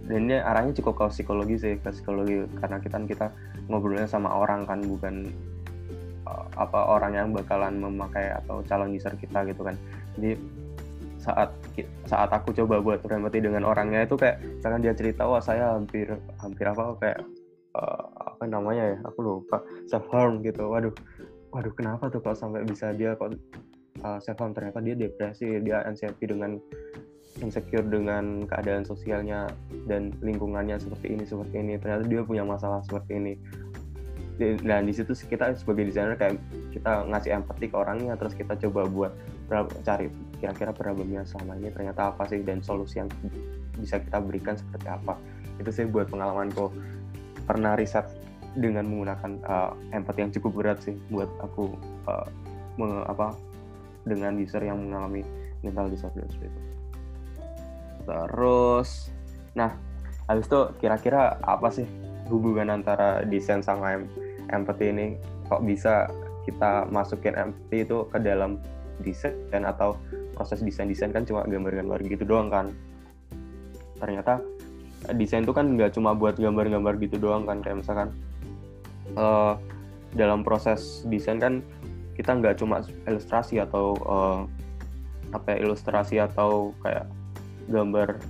Dan ini arahnya cukup ke psikologi sih ke psikologi karena kita kita ngobrolnya sama orang kan bukan apa orang yang bakalan memakai atau calon user kita gitu kan. Jadi saat saat aku coba buat berempati dengan orangnya itu kayak misalkan dia cerita wah saya hampir hampir apa kayak uh, apa namanya ya aku lupa self harm gitu. Waduh waduh kenapa tuh kalau sampai bisa dia kok uh, self harm ternyata dia depresi dia anxiety dengan insecure dengan keadaan sosialnya dan lingkungannya seperti ini seperti ini. Ternyata dia punya masalah seperti ini dan di situ kita sebagai desainer kayak kita ngasih empati ke orangnya terus kita coba buat cari kira-kira problemnya selama ini ternyata apa sih dan solusi yang bisa kita berikan seperti apa. Itu sih buat pengalamanku pernah riset dengan menggunakan uh, empati yang cukup berat sih buat aku uh, me, apa dengan user yang mengalami mental seperti itu. Terus nah habis itu kira-kira apa sih hubungan antara desain sama empathy ini kok bisa kita masukin empathy itu ke dalam desain atau proses desain-desain kan cuma gambar-gambar gitu doang kan? Ternyata desain itu kan nggak cuma buat gambar-gambar gitu doang kan kayak misalkan uh, dalam proses desain kan kita nggak cuma ilustrasi atau uh, apa ya, ilustrasi atau kayak gambar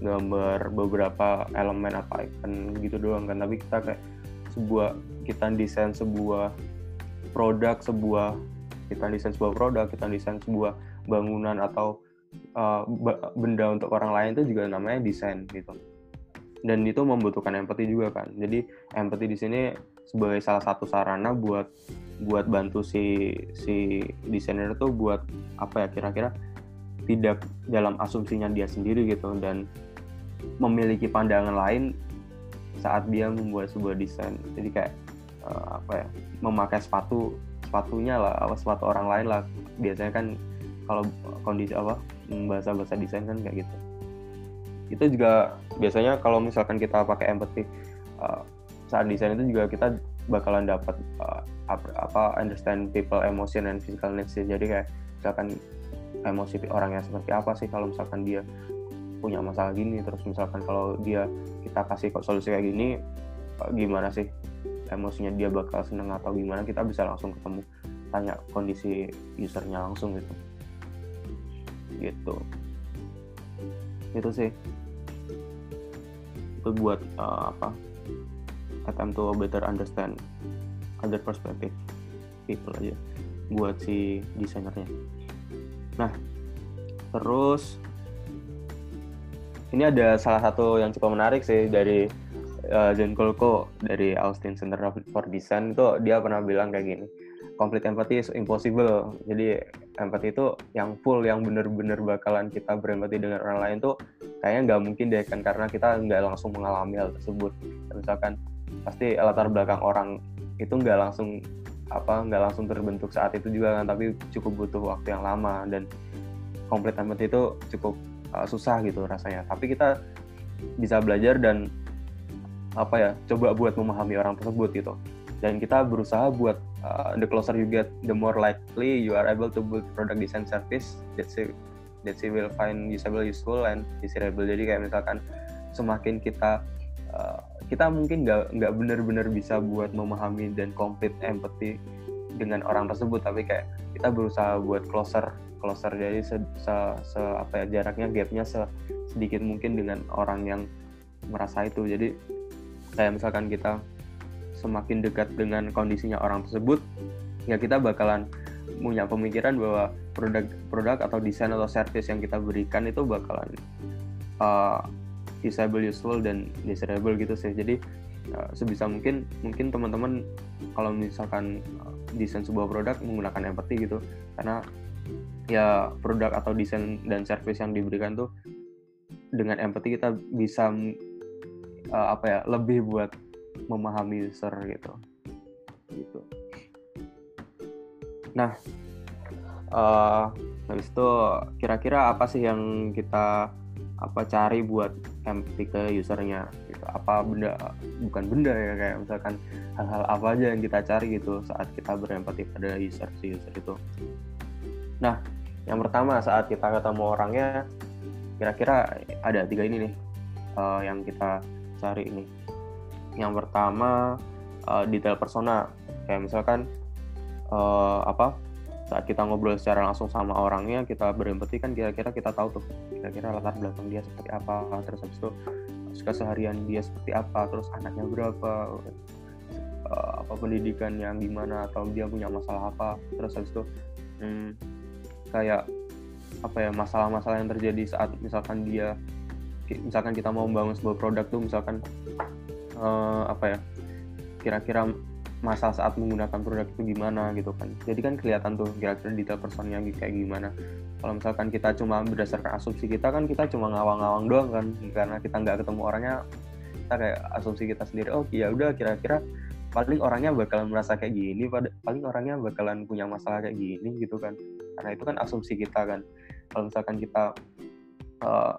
gambar beberapa elemen apa icon gitu doang kan. Tapi kita kayak sebuah kita desain sebuah produk sebuah kita desain sebuah produk kita desain sebuah bangunan atau uh, benda untuk orang lain itu juga namanya desain gitu. Dan itu membutuhkan empati juga kan. Jadi empati di sini sebagai salah satu sarana buat buat bantu si si desainer itu buat apa ya kira-kira tidak dalam asumsinya dia sendiri gitu. Dan memiliki pandangan lain saat dia membuat sebuah desain. Jadi kayak uh, apa ya memakai sepatu sepatunya lah apa sepatu orang lain lah. Biasanya kan kalau kondisi apa bahasa bahasa desain kan kayak gitu. Itu juga biasanya kalau misalkan kita pakai empathy uh, saat desain itu juga kita bakalan dapat uh, apa understand people emotion and physical needs jadi kayak misalkan emosi orangnya seperti apa sih kalau misalkan dia punya masalah gini terus misalkan kalau dia kita kasih kok solusi kayak gini gimana sih emosinya dia bakal seneng atau gimana kita bisa langsung ketemu tanya kondisi usernya langsung gitu. Gitu. Itu sih. Itu buat uh, apa attempt to better understand other perspective. People aja buat si desainernya. Nah terus ini ada salah satu yang cukup menarik sih dari uh, John Kolko dari Austin Center for Design. Itu dia pernah bilang kayak gini complete empathy is impossible. Jadi empathy itu yang full yang bener-bener bakalan kita berempati dengan orang lain tuh kayaknya nggak mungkin deh kan karena kita nggak langsung mengalami hal tersebut. Misalkan pasti latar belakang orang itu nggak langsung apa nggak langsung terbentuk saat itu juga kan tapi cukup butuh waktu yang lama. Dan complete empathy itu cukup uh, susah gitu rasanya. Tapi kita bisa belajar dan apa ya coba buat memahami orang tersebut gitu. Dan kita berusaha buat uh, the closer you get the more likely you are able to build product design service that you that you will find usable useful and desirable. Jadi kayak misalkan semakin kita uh, kita mungkin nggak nggak benar-benar bisa buat memahami dan complete empathy dengan orang tersebut tapi kayak kita berusaha buat closer closer jadi se, se, se apa ya jaraknya gapnya se, sedikit mungkin dengan orang yang merasa itu. Jadi kayak misalkan kita semakin dekat dengan kondisinya orang tersebut ya kita bakalan punya pemikiran bahwa produk produk atau desain atau service yang kita berikan itu bakalan uh, useful dan desirable gitu sih. Jadi uh, sebisa mungkin mungkin teman-teman kalau misalkan uh, desain sebuah produk menggunakan empathy gitu. Karena ya produk atau desain dan service yang diberikan tuh dengan empathy kita bisa uh, apa ya lebih buat memahami user gitu. Gitu. Nah uh, habis itu kira-kira apa sih yang kita apa cari buat empathy ke usernya? Gitu. Apa benda bukan benda ya kayak misalkan hal-hal apa aja yang kita cari gitu saat kita berempati pada user si user itu nah yang pertama saat kita ketemu orangnya kira-kira ada tiga ini nih uh, yang kita cari ini. Yang pertama uh, detail persona. Kayak misalkan uh, apa saat kita ngobrol secara langsung sama orangnya kita berempati kan kira-kira kita tahu tuh kira-kira latar belakang dia seperti apa. Terus habis itu keseharian dia seperti apa terus anaknya berapa apa pendidikan yang gimana atau dia punya masalah apa. Terus habis itu hmm, kayak apa ya masalah-masalah yang terjadi saat misalkan dia misalkan kita mau membangun sebuah produk tuh misalkan uh, apa ya kira-kira masalah saat menggunakan produk itu gimana gitu kan. Jadi kan kelihatan tuh kira-kira detail personnya kayak gimana. Kalau misalkan kita cuma berdasarkan asumsi kita kan kita cuma ngawang-ngawang doang kan. Karena kita nggak ketemu orangnya kita kayak asumsi kita sendiri oh ya udah kira-kira paling orangnya bakalan merasa kayak gini paling orangnya bakalan punya masalah kayak gini gitu kan. Karena itu kan asumsi kita kan. Kalau misalkan kita uh,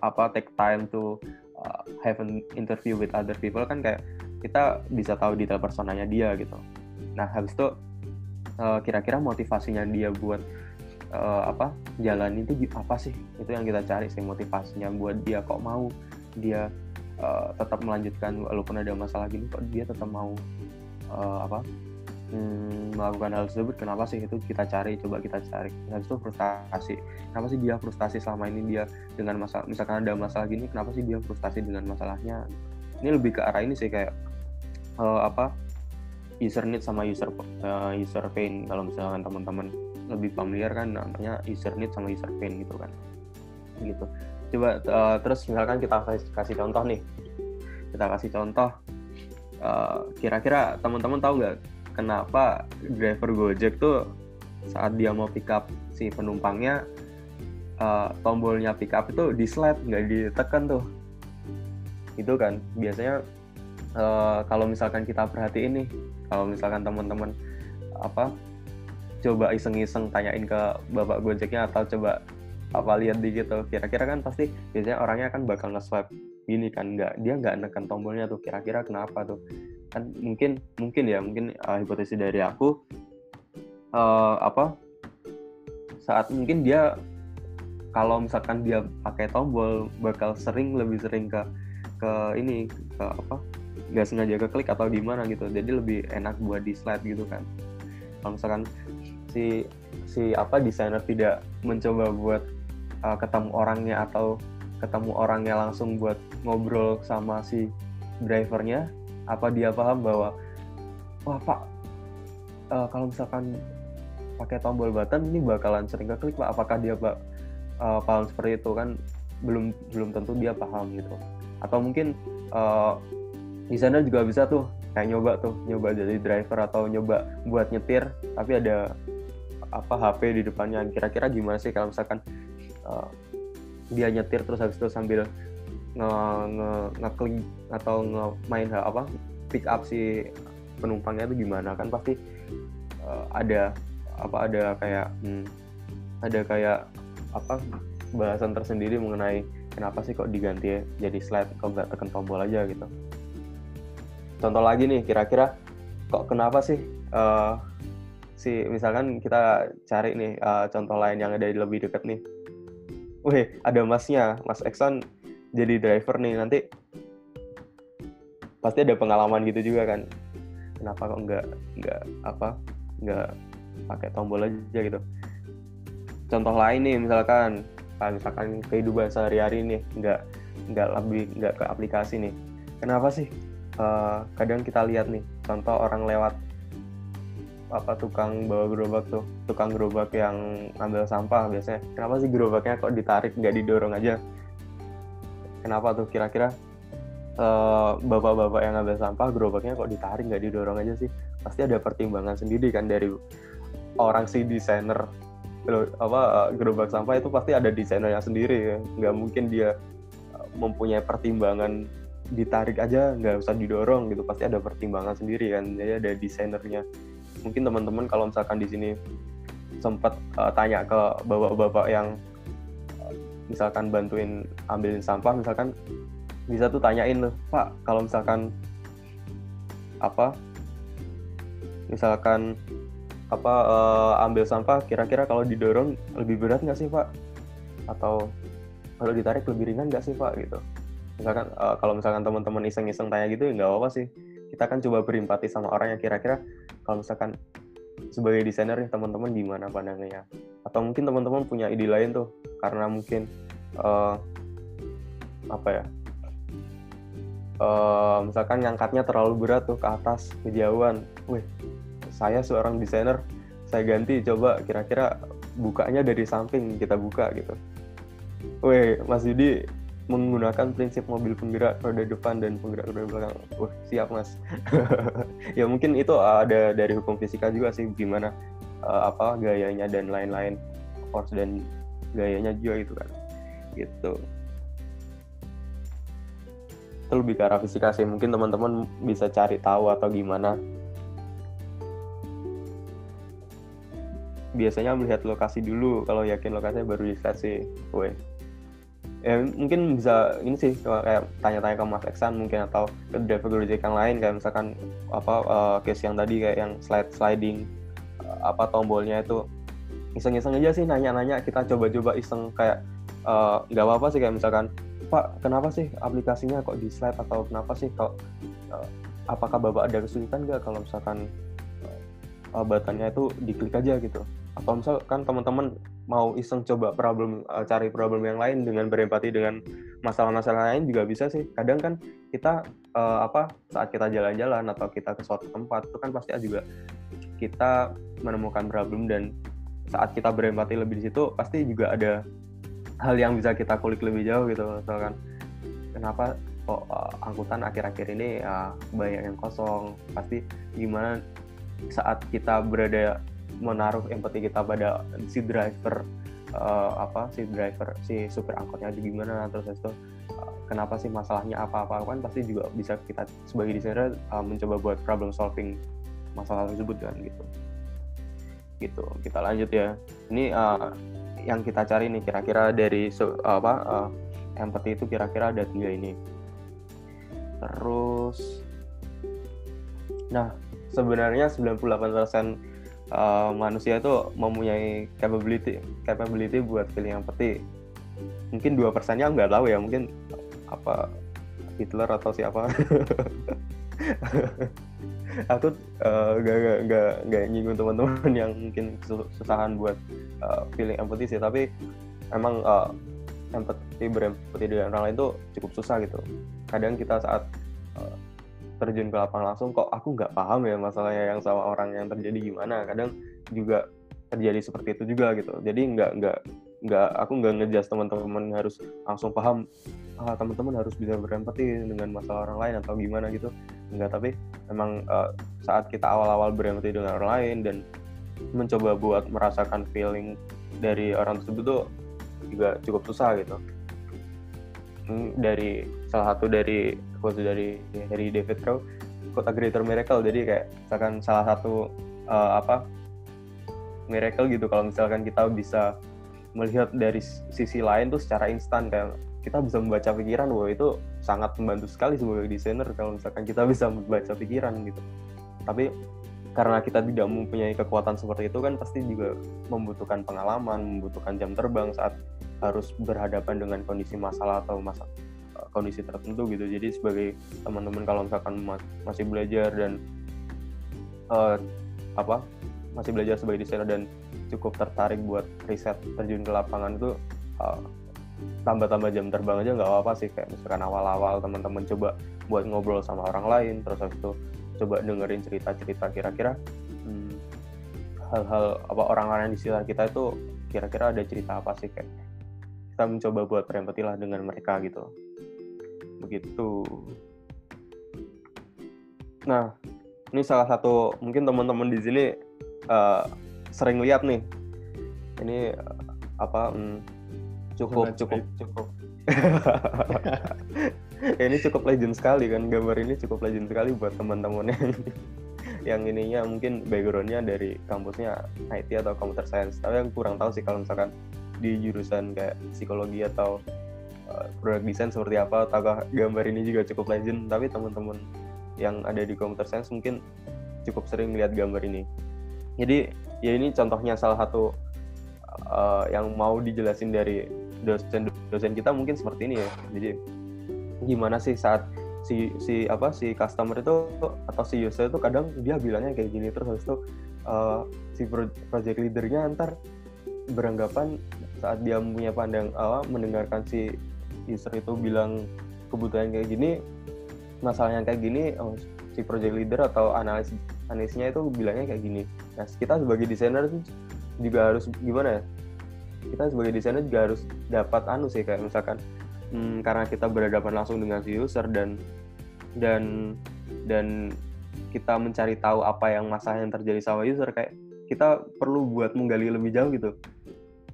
apa take time to uh, have an interview with other people kan kayak kita bisa tahu detail personanya dia gitu. Nah habis itu uh, kira-kira motivasinya dia buat uh, apa jalan itu apa sih? Itu yang kita cari sih motivasinya buat dia kok mau dia uh, tetap melanjutkan walaupun ada masalah gini kok dia tetap mau uh, apa hmm, melakukan hal tersebut. Kenapa sih itu kita cari? Coba kita cari. Habis itu frustasi. Kenapa sih dia frustasi selama ini dia dengan masalah misalkan ada masalah gini kenapa sih dia frustasi dengan masalahnya? Ini lebih ke arah ini sih kayak uh, apa user need sama user uh, user pain. Kalau misalkan teman-teman lebih familiar kan namanya user need sama user pain gitu kan. Gitu coba uh, terus misalkan kita kasih, kasih contoh nih. Kita kasih contoh kira-kira uh, teman-teman tahu nggak kenapa driver Gojek tuh saat dia mau pick up si penumpangnya uh, tombolnya pick up itu di slide nggak ditekan tuh. Itu kan biasanya uh, kalau misalkan kita perhatiin nih kalau misalkan teman-teman apa coba iseng-iseng tanyain ke bapak Gojeknya atau coba apa lihat di gitu. Kira-kira kan pasti biasanya orangnya kan bakal nge-swipe gini kan nggak dia nggak nekan tombolnya tuh kira-kira kenapa tuh? Kan mungkin mungkin ya mungkin uh, hipotesis dari aku uh, apa saat mungkin dia kalau misalkan dia pakai tombol bakal sering lebih sering ke ke ini ke apa nggak sengaja ke klik atau gimana gitu. Jadi lebih enak buat di slide gitu kan. Kalau misalkan si si apa desainer tidak mencoba buat uh, ketemu orangnya atau ketemu orangnya langsung buat ngobrol sama si drivernya apa dia paham bahwa wah pak uh, kalau misalkan pakai tombol button ini bakalan sering keklik pak. Apakah dia pak uh, paham seperti itu? Kan belum belum tentu dia paham gitu. Atau mungkin uh, di sana juga bisa tuh kayak nyoba tuh nyoba jadi driver atau nyoba buat nyetir tapi ada apa HP di depannya. Kira-kira gimana sih kalau misalkan uh, dia nyetir terus habis itu sambil nge nge ngeklik atau nge main apa pick up si penumpangnya itu gimana kan pasti uh, ada apa ada kayak hmm, ada kayak apa bahasan tersendiri mengenai kenapa sih kok diganti ya jadi slide kok nggak tekan tombol aja gitu contoh lagi nih kira-kira kok kenapa sih uh, si misalkan kita cari nih uh, contoh lain yang ada di lebih dekat nih. Wih, ada masnya, Mas Exxon jadi driver nih nanti pasti ada pengalaman gitu juga kan. Kenapa kok nggak nggak apa nggak pakai tombol aja gitu. Contoh lain nih misalkan misalkan kehidupan sehari-hari nih nggak nggak lebih nggak ke aplikasi nih. Kenapa sih uh, kadang kita lihat nih contoh orang lewat apa tukang bawa gerobak tuh tukang gerobak yang ambil sampah biasanya. Kenapa sih gerobaknya kok ditarik nggak didorong aja? Kenapa tuh kira-kira? Uh, bapak-bapak yang ambil sampah gerobaknya kok ditarik nggak didorong aja sih? Pasti ada pertimbangan sendiri kan dari orang si desainer. Apa gerobak sampah itu pasti ada desainernya sendiri ya. Nggak mungkin dia mempunyai pertimbangan ditarik aja nggak usah didorong gitu. Pasti ada pertimbangan sendiri kan jadi ada desainernya mungkin teman-teman kalau misalkan di sini sempat uh, tanya ke bapak-bapak yang uh, misalkan bantuin ambilin sampah misalkan bisa tuh tanyain loh pak kalau misalkan apa misalkan apa uh, ambil sampah kira-kira kalau didorong lebih berat nggak sih pak? Atau kalau ditarik lebih ringan nggak sih pak? Gitu. Misalkan uh, kalau misalkan teman-teman iseng-iseng tanya gitu ya nggak apa-apa sih kita kan coba berempati sama orang yang kira-kira kalau misalkan sebagai desainer nih teman-teman gimana pandangannya? Atau mungkin teman-teman punya ide lain tuh karena mungkin uh, apa ya? Uh, misalkan ngangkatnya terlalu berat tuh ke atas kejauhan wih saya seorang desainer saya ganti coba kira-kira bukanya dari samping kita buka gitu. Wih Mas Yudi menggunakan prinsip mobil penggerak roda depan dan penggerak roda belakang. Wah, siap mas. ya mungkin itu ada dari hukum fisika juga sih gimana uh, apa gayanya dan lain-lain force dan gayanya juga gitu kan. Gitu. Itu lebih ke arah fisika sih. Mungkin teman-teman bisa cari tahu atau gimana. Biasanya melihat lokasi dulu. Kalau yakin lokasinya baru di sih. Weh, ya mungkin bisa ini sih kayak tanya-tanya ke Mas Eksan mungkin atau ke driver Gojek yang lain kayak misalkan apa uh, case yang tadi kayak yang slide sliding uh, apa tombolnya itu. Iseng-iseng aja sih nanya-nanya kita coba-coba iseng kayak eh, nggak uh, apa-apa sih kayak misalkan Pak kenapa sih aplikasinya kok di slide atau kenapa sih kok uh, apakah bapak ada kesulitan nggak kalau misalkan uh, batannya itu diklik aja gitu atau misalkan teman-teman mau iseng coba problem uh, cari problem yang lain dengan berempati dengan masalah-masalah lain juga bisa sih. Kadang kan kita uh, apa saat kita jalan-jalan atau kita ke suatu tempat itu kan pasti juga kita menemukan problem dan saat kita berempati lebih di situ pasti juga ada hal yang bisa kita kulik lebih jauh gitu. Misalkan kenapa kok uh, angkutan akhir-akhir ini uh, banyak yang kosong? Pasti gimana saat kita berada menaruh empati kita pada si driver uh, apa si driver si supir angkotnya itu gimana terus itu uh, kenapa sih masalahnya apa-apa kan pasti juga bisa kita sebagai desainer uh, mencoba buat problem solving masalah tersebut kan gitu. Gitu kita lanjut ya. Ini uh, yang kita cari nih kira-kira dari uh, apa uh, empati itu kira-kira ada tiga ini. Terus nah sebenarnya 98% uh, manusia itu mempunyai capability capability buat pilih yang peti. Mungkin dua persennya nggak tahu ya mungkin apa Hitler atau siapa. Aku uh, gak, gak, gak, gak nyinggung teman-teman yang mungkin kesusahan buat uh, feeling empathy sih. Tapi emang uh, empati berempati dengan orang lain tuh cukup susah gitu. Kadang kita saat uh, terjun ke lapangan langsung kok aku nggak paham ya masalahnya yang sama orang yang terjadi gimana. Kadang juga terjadi seperti itu juga gitu. Jadi nggak nggak nggak aku nggak ngejas teman-teman harus langsung paham ah, teman-teman harus bisa berempati dengan masalah orang lain atau gimana gitu. Enggak tapi memang uh, saat kita awal-awal berempati dengan orang lain dan mencoba buat merasakan feeling dari orang tersebut tuh juga cukup susah gitu dari salah satu dari quote dari dari David Crow quote a greater miracle. Jadi kayak misalkan salah satu uh, apa miracle gitu. Kalau misalkan kita bisa melihat dari sisi lain tuh secara instan. Kayak kita bisa membaca pikiran bahwa itu sangat membantu sekali sebagai desainer kalau misalkan kita bisa membaca pikiran gitu. Tapi karena kita tidak mempunyai kekuatan seperti itu kan pasti juga membutuhkan pengalaman, membutuhkan jam terbang saat harus berhadapan dengan kondisi masalah atau masa eh, kondisi tertentu gitu. Jadi sebagai teman-teman kalau misalkan masih belajar dan uh, apa masih belajar sebagai desainer dan cukup tertarik buat riset terjun ke lapangan itu uh, tambah-tambah jam terbang aja nggak apa-apa sih kayak misalkan awal-awal teman-teman coba buat ngobrol sama orang lain terus habis itu coba dengerin cerita-cerita kira-kira hmm, hal-hal apa orang-orang di sekitar kita itu kira-kira ada cerita apa sih kayak kita mencoba buat berempati lah dengan mereka gitu. Begitu. Nah ini salah satu mungkin teman-teman di sini uh, sering lihat nih. Ini uh, apa um, cukup cukup cukup. Ini cukup legend sekali kan gambar ini cukup legend sekali buat teman-teman yang yang ininya mungkin backgroundnya dari kampusnya IT atau computer science. Tapi yang kurang tahu sih kalau misalkan di jurusan kayak psikologi atau uh, product design seperti apa apakah gambar ini juga cukup legend? Tapi teman-teman yang ada di computer science mungkin cukup sering melihat gambar ini. Jadi ya ini contohnya salah satu uh, yang mau dijelasin dari dosen dosen kita mungkin seperti ini ya. Jadi gimana sih saat si si apa si customer itu atau si user itu kadang dia bilangnya kayak gini terus habis itu uh, si project leadernya ntar beranggapan saat dia punya pandang uh, mendengarkan si user itu bilang kebutuhan kayak gini masalahnya kayak gini oh, si project leader atau analis analisnya itu bilangnya kayak gini. Nah kita sebagai desainer juga harus gimana ya? Kita sebagai desainer juga harus dapat anu sih kayak misalkan hmm, karena kita berhadapan langsung dengan si user dan dan dan kita mencari tahu apa yang masalah yang terjadi sama user kayak kita perlu buat menggali lebih jauh gitu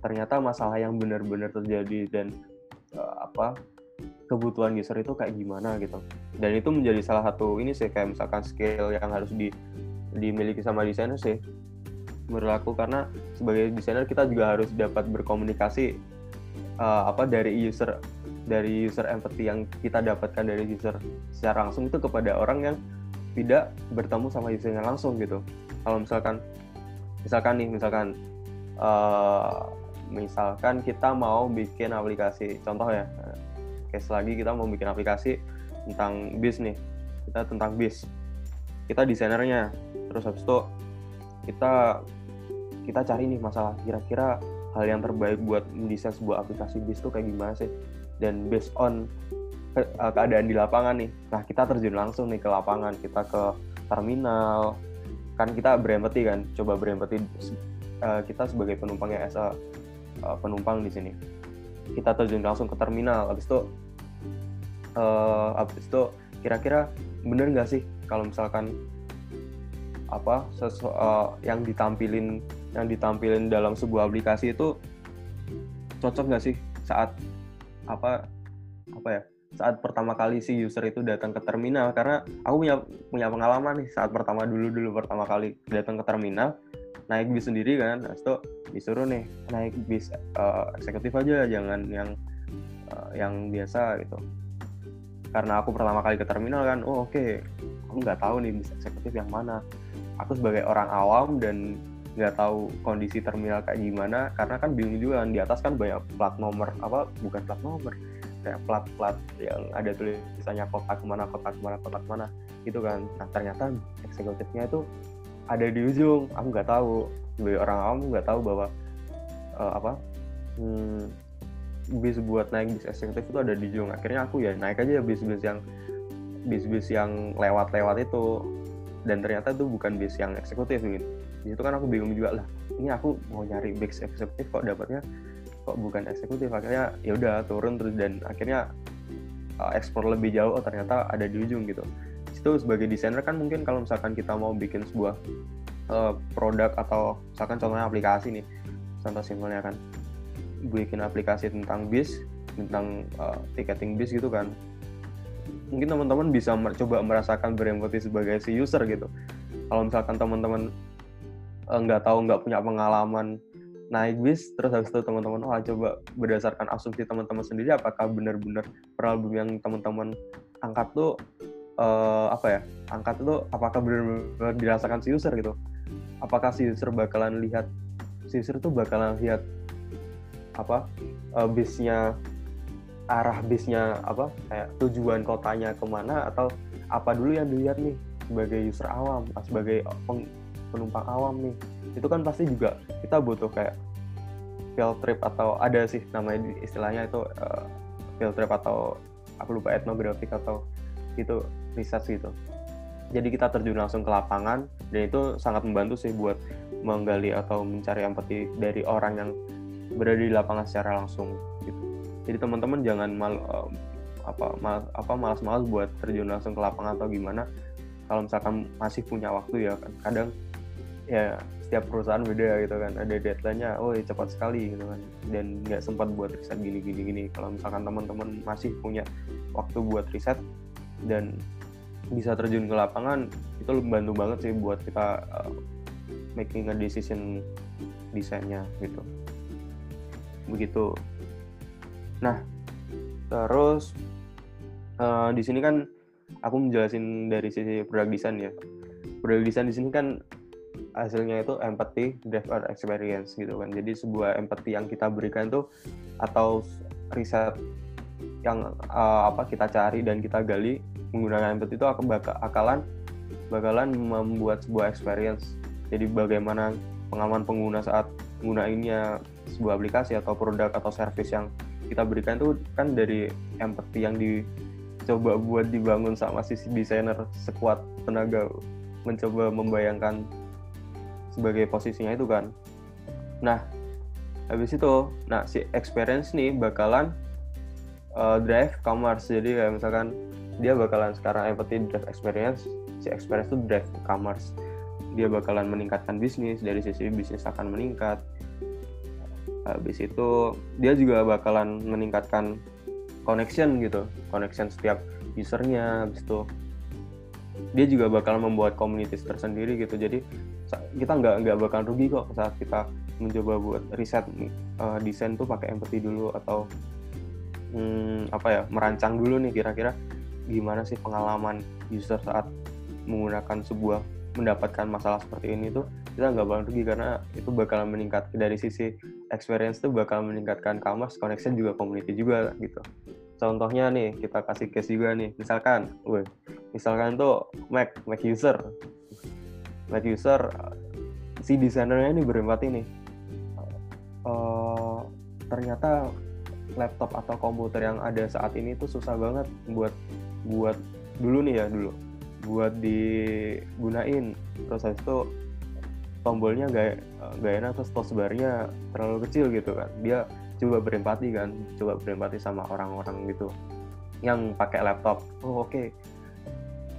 ternyata masalah yang benar-benar terjadi dan uh, apa kebutuhan user itu kayak gimana gitu. Dan itu menjadi salah satu ini sih kayak misalkan skill yang harus di dimiliki sama desainer sih berlaku. Karena sebagai desainer kita juga harus dapat berkomunikasi uh, apa dari user dari user empathy yang kita dapatkan dari user secara langsung itu kepada orang yang tidak bertemu sama usernya langsung gitu. Kalau misalkan misalkan nih misalkan uh, misalkan kita mau bikin aplikasi contoh ya case lagi kita mau bikin aplikasi tentang bis nih kita tentang bis kita desainernya terus habis itu kita kita cari nih masalah kira-kira hal yang terbaik buat mendesain sebuah aplikasi bis itu kayak gimana sih? Dan based on ke, uh, keadaan di lapangan nih nah kita terjun langsung nih ke lapangan kita ke terminal kan kita berempati kan coba berempati uh, kita sebagai penumpang yang asa uh, penumpang di sini. Kita terjun langsung ke terminal. Habis itu uh, habis itu kira-kira bener nggak sih kalau misalkan apa sesu, uh, yang ditampilin yang ditampilin dalam sebuah aplikasi itu cocok nggak sih saat apa apa ya saat pertama kali si user itu datang ke terminal? Karena aku punya punya pengalaman nih saat pertama dulu dulu pertama kali datang ke terminal naik bis sendiri kan itu disuruh nih naik bis uh, eksekutif aja jangan yang uh, yang biasa gitu. Karena aku pertama kali ke terminal kan oh oke okay. aku nggak tahu nih bis eksekutif yang mana. Aku sebagai orang awam dan nggak tahu kondisi terminal kayak gimana karena kan bingung juga kan di atas kan banyak plat nomor apa bukan plat nomor kayak plat-plat yang ada tulisannya kota ke mana kota ke mana kota ke mana gitu kan. Nah ternyata eksekutifnya itu ada di ujung aku nggak tahu sebagai orang awam nggak tahu bahwa uh, apa hmm, bis buat naik bis eksekutif itu ada di Jung. Akhirnya aku ya naik aja bis-bis yang bis-bis yang lewat-lewat itu. Dan ternyata itu bukan bis yang eksekutif gitu. Itu kan aku bingung juga lah ini aku mau nyari bis eksekutif kok dapatnya kok bukan eksekutif? Akhirnya ya udah turun terus dan akhirnya uh, ekspor lebih jauh oh ternyata ada di ujung gitu. Itu sebagai desainer kan mungkin kalau misalkan kita mau bikin sebuah uh, produk atau misalkan contohnya aplikasi nih contoh simpelnya kan. Bikin aplikasi tentang bis tentang uh, ticketing bis gitu kan. Mungkin teman-teman bisa coba merasakan berempati sebagai si user gitu. Kalau misalkan teman-teman nggak uh, tahu nggak punya pengalaman naik bis terus habis itu teman-teman oh coba berdasarkan asumsi teman-teman sendiri apakah benar-benar problem yang teman-teman angkat tuh uh, apa ya angkat itu apakah benar-benar dirasakan si user gitu apakah si user bakalan lihat si user tuh bakalan lihat apa uh, bisnya arah bisnya apa kayak tujuan kotanya ke mana atau apa dulu yang dilihat nih sebagai user awam sebagai penumpang awam nih. Itu kan pasti juga kita butuh kayak field trip atau ada sih namanya istilahnya itu uh, field trip atau aku lupa etnografik atau itu riset gitu jadi kita terjun langsung ke lapangan dan itu sangat membantu sih buat menggali atau mencari empati dari orang yang berada di lapangan secara langsung gitu. Jadi teman-teman jangan mal apa mal, apa malas-malas buat terjun langsung ke lapangan atau gimana. Kalau misalkan masih punya waktu ya kan kadang ya setiap perusahaan beda gitu kan. Ada deadline-nya oh ya cepat sekali gitu kan. Dan nggak sempat buat riset gini gini gini kalau misalkan teman-teman masih punya waktu buat riset dan bisa terjun ke lapangan itu membantu banget sih buat kita uh, making a decision desainnya gitu. Begitu. Nah terus uh, di sini kan aku menjelasin dari sisi produk desain ya. Produk desain di sini kan hasilnya itu empathy, drive or experience gitu kan. Jadi sebuah empathy yang kita berikan tuh atau riset yang uh, apa kita cari dan kita gali menggunakan empathy itu akan bakalan bakalan membuat sebuah experience. Jadi bagaimana pengalaman pengguna saat menggunakannya sebuah aplikasi atau produk atau service yang kita berikan itu kan dari empathy yang dicoba buat dibangun sama sisi desainer sekuat tenaga mencoba membayangkan sebagai posisinya itu kan. Nah, habis itu, nah si experience nih bakalan uh, drive commerce. Jadi kayak misalkan dia bakalan sekarang empathy drive experience, si experience itu drive commerce. Dia bakalan meningkatkan bisnis, dari sisi bisnis akan meningkat. Habis itu dia juga bakalan meningkatkan connection gitu, connection setiap usernya. Habis itu dia juga bakal membuat komunitas tersendiri gitu. Jadi kita nggak nggak bakal rugi kok saat kita mencoba buat riset uh, desain tuh pakai empathy dulu atau hmm, apa ya merancang dulu nih kira-kira gimana sih pengalaman user saat menggunakan sebuah mendapatkan masalah seperti ini tuh kita nggak bakal rugi karena itu bakal meningkat. Dari sisi experience tuh bakal meningkatkan commerce connection juga community juga gitu. Contohnya nih kita kasih case juga nih. Misalkan, weh, misalkan tuh Mac Mac user. Mac user si desainernya ini berempat ini uh, ternyata laptop atau komputer yang ada saat ini tuh susah banget buat buat dulu nih ya dulu. Buat digunain. Terus habis itu tombolnya gak gak enak terus tosbarnya terlalu kecil gitu kan. Dia coba berempati kan coba berempati sama orang-orang gitu yang pakai laptop. Oh oke. Okay.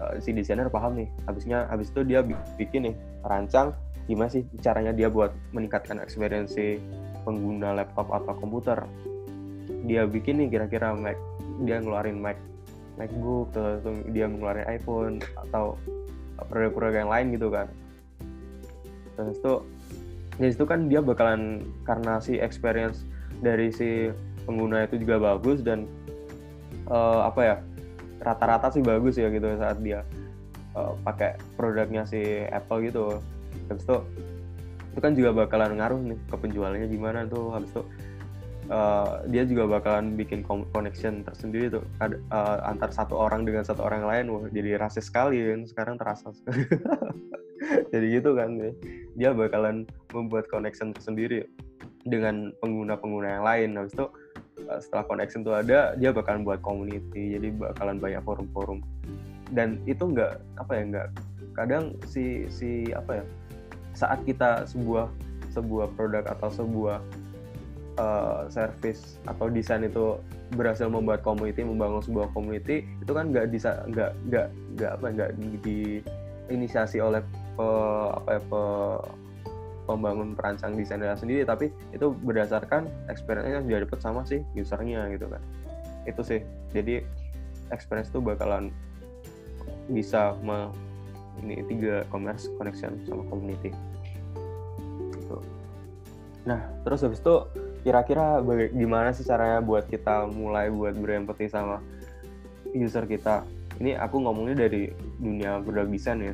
Eh, si desainer paham nih. Habisnya habis itu dia bikin nih rancang gimana sih caranya dia buat meningkatkan experience pengguna laptop atau komputer. Dia bikin nih kira-kira Mac dia ngeluarin Mac MacBook terus dia ngeluarin iPhone atau produk-produk yang lain gitu kan. Terus itu dari situ kan dia bakalan karena si experience dari si pengguna itu juga bagus dan uh, apa ya rata-rata sih bagus ya gitu saat dia uh, pakai produknya si Apple gitu. Habis itu itu kan juga bakalan ngaruh nih ke penjualannya gimana tuh. Habis itu uh, dia juga bakalan bikin connection tersendiri tuh. Uh, antar satu orang dengan satu orang lain wah jadi rasis sekali kan? Sekarang terasa jadi gitu kan dia bakalan membuat connection tersendiri dengan pengguna-pengguna yang lain. Habis itu setelah connection tuh ada dia bakalan buat community. Jadi bakalan banyak forum-forum. Dan itu nggak apa ya nggak kadang si si apa ya saat kita sebuah sebuah produk atau sebuah uh, service atau desain itu berhasil membuat community membangun sebuah community itu kan nggak bisa nggak nggak nggak apa nggak diinisiasi oleh pe, apa ya, pe, pembangun perancang desainnya sendiri. Tapi itu berdasarkan experience yang sudah dapat sama si usernya gitu kan. Itu sih. Jadi experience itu bakalan bisa me, ini tiga commerce connection sama community. Gitu. nah terus habis itu kira-kira gimana sih caranya buat kita mulai buat berempati sama user kita? Ini aku ngomongnya dari dunia desain ya.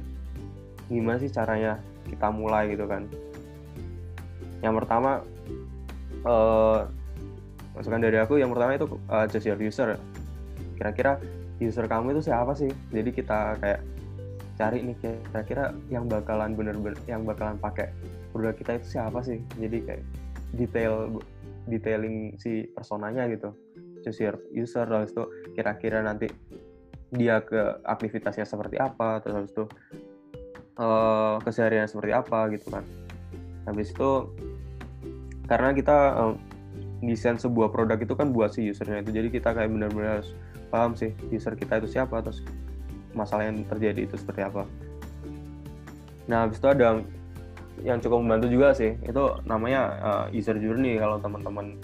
Gimana sih caranya kita mulai gitu kan? Yang pertama uh, masukan dari aku yang pertama itu uh, just your user. Kira-kira user kamu itu siapa sih? Jadi kita kayak cari nih kira-kira yang bakalan bener-bener yang bakalan pakai produk kita itu siapa sih? Jadi kayak detail detailing si personanya gitu. Your user terus itu kira-kira nanti dia ke aktivitasnya seperti apa terus itu uh, kesehariannya seperti apa gitu kan. Habis itu karena kita um, desain sebuah produk itu kan buat si usernya itu jadi kita kayak benar-benar harus paham sih user kita itu siapa terus masalah yang terjadi itu seperti apa. Nah habis itu ada yang cukup membantu juga sih. Itu namanya uh, user journey kalau teman-teman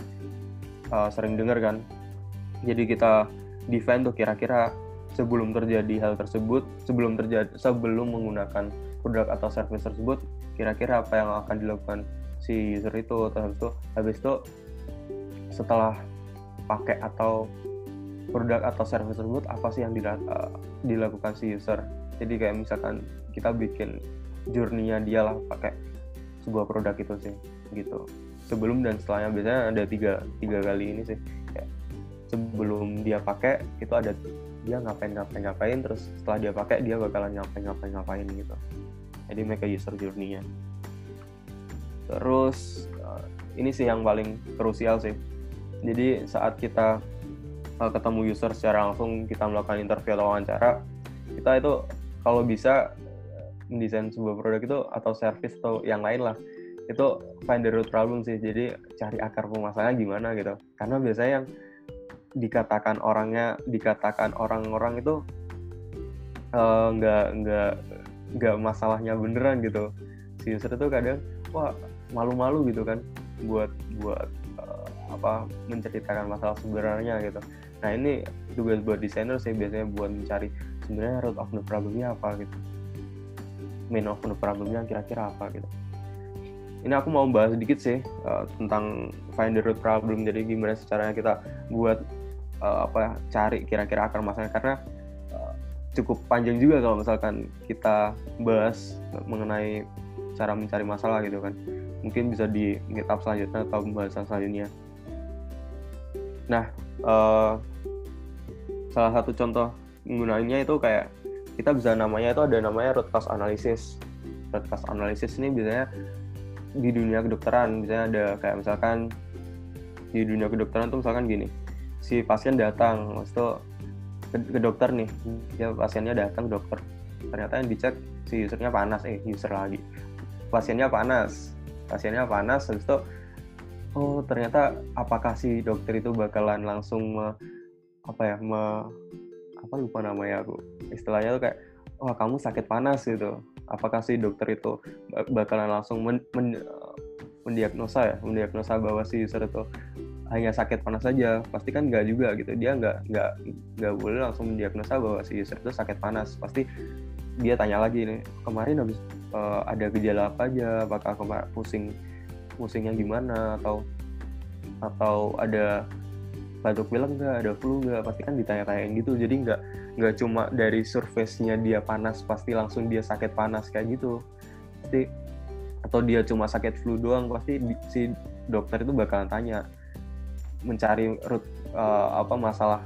uh, sering dengar kan. Jadi kita define tuh kira-kira sebelum terjadi hal tersebut sebelum terjadi sebelum menggunakan produk atau service tersebut kira-kira apa yang akan dilakukan si user itu. Terus habis itu setelah pakai atau produk atau service tersebut apa sih yang uh, dilakukan si user? Jadi kayak misalkan kita bikin journey-nya dia lah pakai sebuah produk itu sih gitu. Sebelum dan setelahnya biasanya ada tiga tiga kali ini sih. Kayak sebelum dia pakai itu ada dia ngapain ngapain ngapain terus setelah dia pakai dia bakalan ngapain ngapain ngapain gitu. Jadi mereka user journey-nya terus uh, ini sih yang paling krusial sih. Jadi saat kita uh, ketemu user secara langsung kita melakukan interview atau wawancara kita itu kalau bisa mendesain sebuah produk itu atau service atau yang lain lah. Itu find the root problem sih. Jadi cari akar permasalahannya gimana gitu. Karena biasanya yang dikatakan orangnya dikatakan orang-orang itu nggak uh, nggak nggak masalahnya beneran gitu. Si user itu kadang wah malu-malu gitu kan buat buat uh, apa menceritakan masalah sebenarnya gitu. Nah ini tugas buat desainer sih biasanya buat mencari sebenarnya root of the problemnya apa gitu main of the problemnya kira-kira apa gitu. Ini aku mau bahas sedikit sih uh, tentang find the root problem jadi gimana caranya kita buat uh, apa cari kira-kira akar masalah karena cukup panjang juga kalau misalkan kita bahas mengenai cara mencari masalah gitu kan. Mungkin bisa di meetup selanjutnya atau pembahasan selanjutnya. Nah uh, salah satu contoh menggunakannya itu kayak kita bisa namanya itu ada namanya root cause analysis. Root cause analysis ini biasanya di dunia kedokteran. Misalnya ada kayak misalkan di dunia kedokteran tuh misalkan gini si pasien datang maksud ke, ke dokter nih ya pasiennya datang dokter. Ternyata yang dicek si usernya panas eh user lagi. Pasiennya panas pasiennya panas habis itu oh ternyata apakah si dokter itu bakalan langsung me, apa ya me, apa lupa namanya aku istilahnya tuh kayak wah kamu sakit panas gitu. Apakah si dokter itu bakalan langsung men, men, mendiagnosa ya? Mendiagnosa bahwa si user itu hanya sakit panas saja pasti kan nggak juga gitu. Dia nggak nggak nggak boleh langsung mendiagnosa bahwa si user itu sakit panas. Pasti dia tanya lagi nih kemarin habis uh, ada gejala apa aja? Apakah kemarin pusing pusingnya gimana? Atau atau ada batuk pilek nggak? Ada flu nggak? Pasti kan ditanya-tanyain gitu. Jadi nggak nggak cuma dari surface-nya dia panas pasti langsung dia sakit panas kayak gitu. Pasti atau dia cuma sakit flu doang pasti si dokter itu bakalan tanya mencari root uh, apa masalah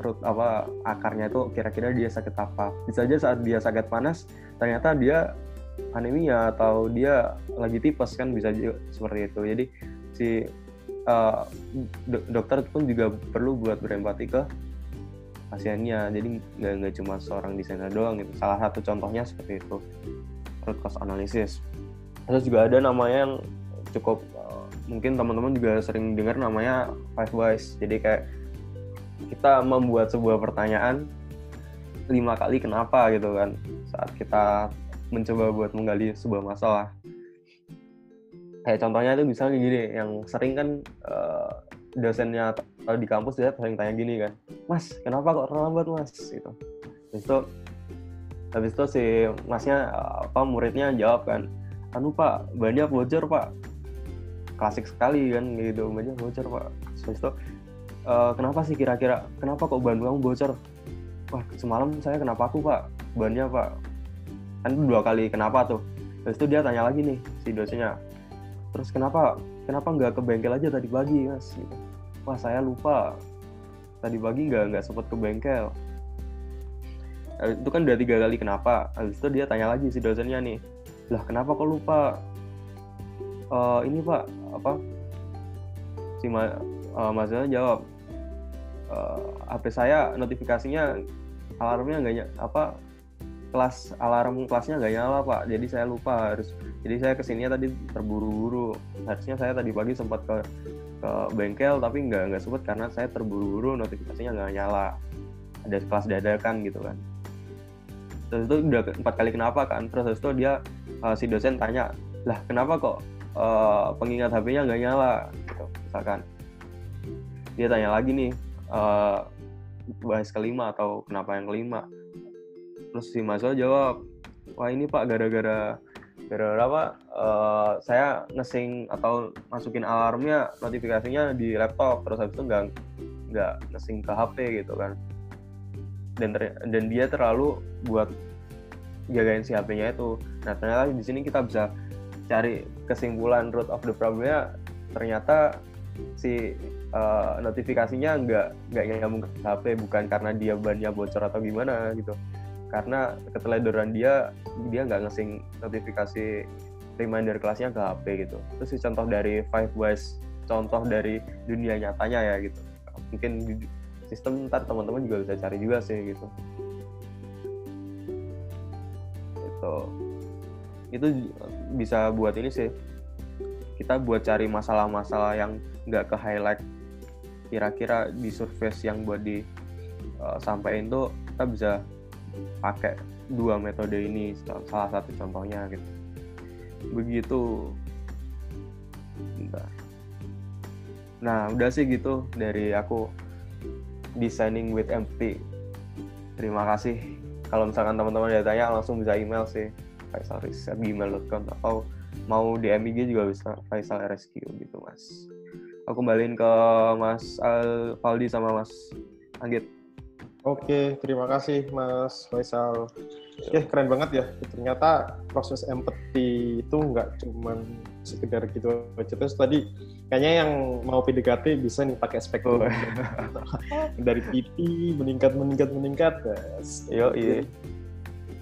root apa akarnya itu kira-kira dia sakit apa. Bisa aja saat dia sakit panas ternyata dia anemia atau dia lagi tipes kan bisa juga seperti itu. Jadi si uh, dokter pun juga perlu buat berempati ke pasiennya. Jadi nggak nggak cuma seorang desainer doang gitu. Salah satu contohnya seperti itu. Root cause analysis. Terus juga ada namanya yang cukup uh, mungkin teman-teman juga sering dengar namanya five whys. Jadi kayak kita membuat sebuah pertanyaan lima kali kenapa gitu kan saat kita mencoba buat menggali sebuah masalah. Kayak contohnya itu misalnya gini yang sering kan uh, dosennya di kampus dia sering tanya gini kan mas kenapa kok terlambat mas? Gitu. Habis itu habis itu si masnya apa muridnya jawab kan anu pak banyak bocor pak? Klasik sekali kan gitu banyak bocor pak? Habis itu e, kenapa sih kira-kira kenapa kok ban kamu bocor? Wah semalam saya kenapa aku pak? Bannya pak kan dua kali kenapa tuh. Habis itu dia tanya lagi nih si dosennya terus kenapa kenapa nggak ke bengkel aja tadi pagi mas? Gitu. wah saya lupa. Tadi pagi nggak nggak sempat ke bengkel. Itu kan udah tiga kali kenapa? Habis itu dia tanya lagi si dosennya nih lah kenapa kok lupa? Uh, ini pak apa? Si ma uh, jawab uh, eh, HP saya notifikasinya alarmnya nggak apa kelas alarm kelasnya nggak nyala pak. Jadi saya lupa harus jadi saya ke sini tadi terburu-buru. Harusnya saya tadi pagi sempat ke ke bengkel tapi nggak nggak sempat karena saya terburu-buru notifikasinya nggak nyala. Ada kelas dadakan gitu kan. Terus itu udah empat kali kenapa kan. Terus itu dia uh, si dosen tanya lah kenapa kok uh, pengingat HP-nya nggak nyala? Gitu misalkan. Dia tanya lagi nih uh, bahas kelima atau kenapa yang kelima terus si Mas jawab wah ini pak gara-gara gara-gara apa uh, saya ngesing atau masukin alarmnya notifikasinya di laptop terus habis itu nggak nggak ngesing ke HP gitu kan. Dan dan dia terlalu buat jagain si HP-nya itu. Nah ternyata di sini kita bisa cari kesimpulan root of the problemnya ternyata si uh, notifikasinya nggak nggak nyambung ke HP bukan karena dia bannya bocor atau gimana gitu karena keteledoran dia dia nggak ngesing notifikasi reminder kelasnya ke HP gitu. Itu sih contoh dari five ways contoh dari dunia nyatanya ya gitu. Mungkin di sistem ntar teman-teman juga bisa cari juga sih gitu. Itu itu bisa buat ini sih. Kita buat cari masalah-masalah yang nggak ke highlight. Kira-kira di surface yang buat di uh, sampaikan tuh kita bisa pakai dua metode ini salah satu contohnya gitu. Begitu. Bentar. nah udah sih gitu dari aku designing with empty. Terima kasih. Kalau misalkan teman-teman ada tanya langsung bisa email sih. Faisalriset.gmail.com atau mau DM IG juga bisa Faisal RSQ gitu mas. Aku kembaliin ke Mas Al Faldi sama Mas Anggit Oke, terima kasih Mas Faisal. Oke, keren banget ya. Ternyata proses empati itu nggak cuma sekedar gitu aja. Terus tadi kayaknya yang mau PDKT bisa nih pakai spektrum oh. dari pipi meningkat meningkat meningkat. Yes. Yo, iya.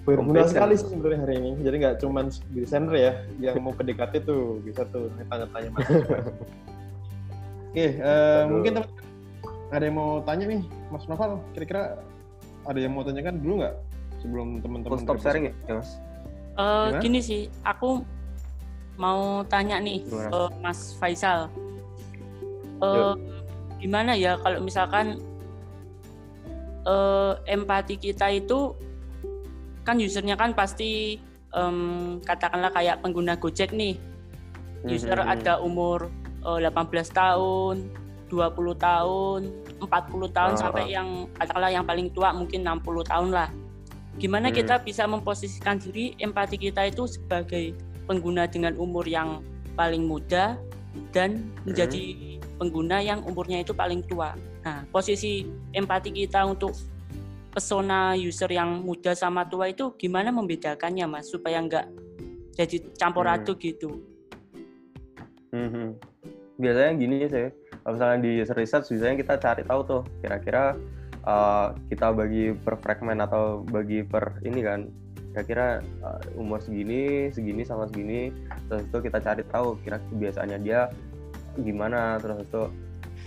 Berguna sekali sih sebenarnya hari ini. Jadi nggak cuma desainer ya yang mau PDKT tuh bisa tuh tanya-tanya Mas. Oke, uh, mungkin teman ada yang mau tanya nih, Mas Noval, kira-kira ada yang mau tanyakan dulu nggak sebelum teman-teman stop sharing ya, Mas? Uh, gini sih, aku mau tanya nih ke Mas Faisal. Uh, gimana ya kalau misalkan uh, empati kita itu kan usernya kan pasti um, katakanlah kayak pengguna Gojek nih. User mm -hmm. ada umur uh, 18 tahun, 20 tahun, 40 tahun uh. sampai yang katakanlah yang paling tua mungkin 60 tahun lah. Gimana hmm. kita bisa memposisikan diri empati kita itu sebagai pengguna dengan umur yang paling muda dan menjadi hmm. pengguna yang umurnya itu paling tua. Nah, posisi empati kita untuk pesona user yang muda sama tua itu gimana membedakannya, Mas, supaya nggak jadi campur aduk hmm. gitu. Hmm. Biasanya gini sih, kalau misalnya di research biasanya kita cari tahu tuh kira-kira uh, kita bagi per fragment atau bagi per ini kan kira-kira uh, umur segini segini sama segini terus itu kita cari tahu kira kebiasaannya dia gimana terus itu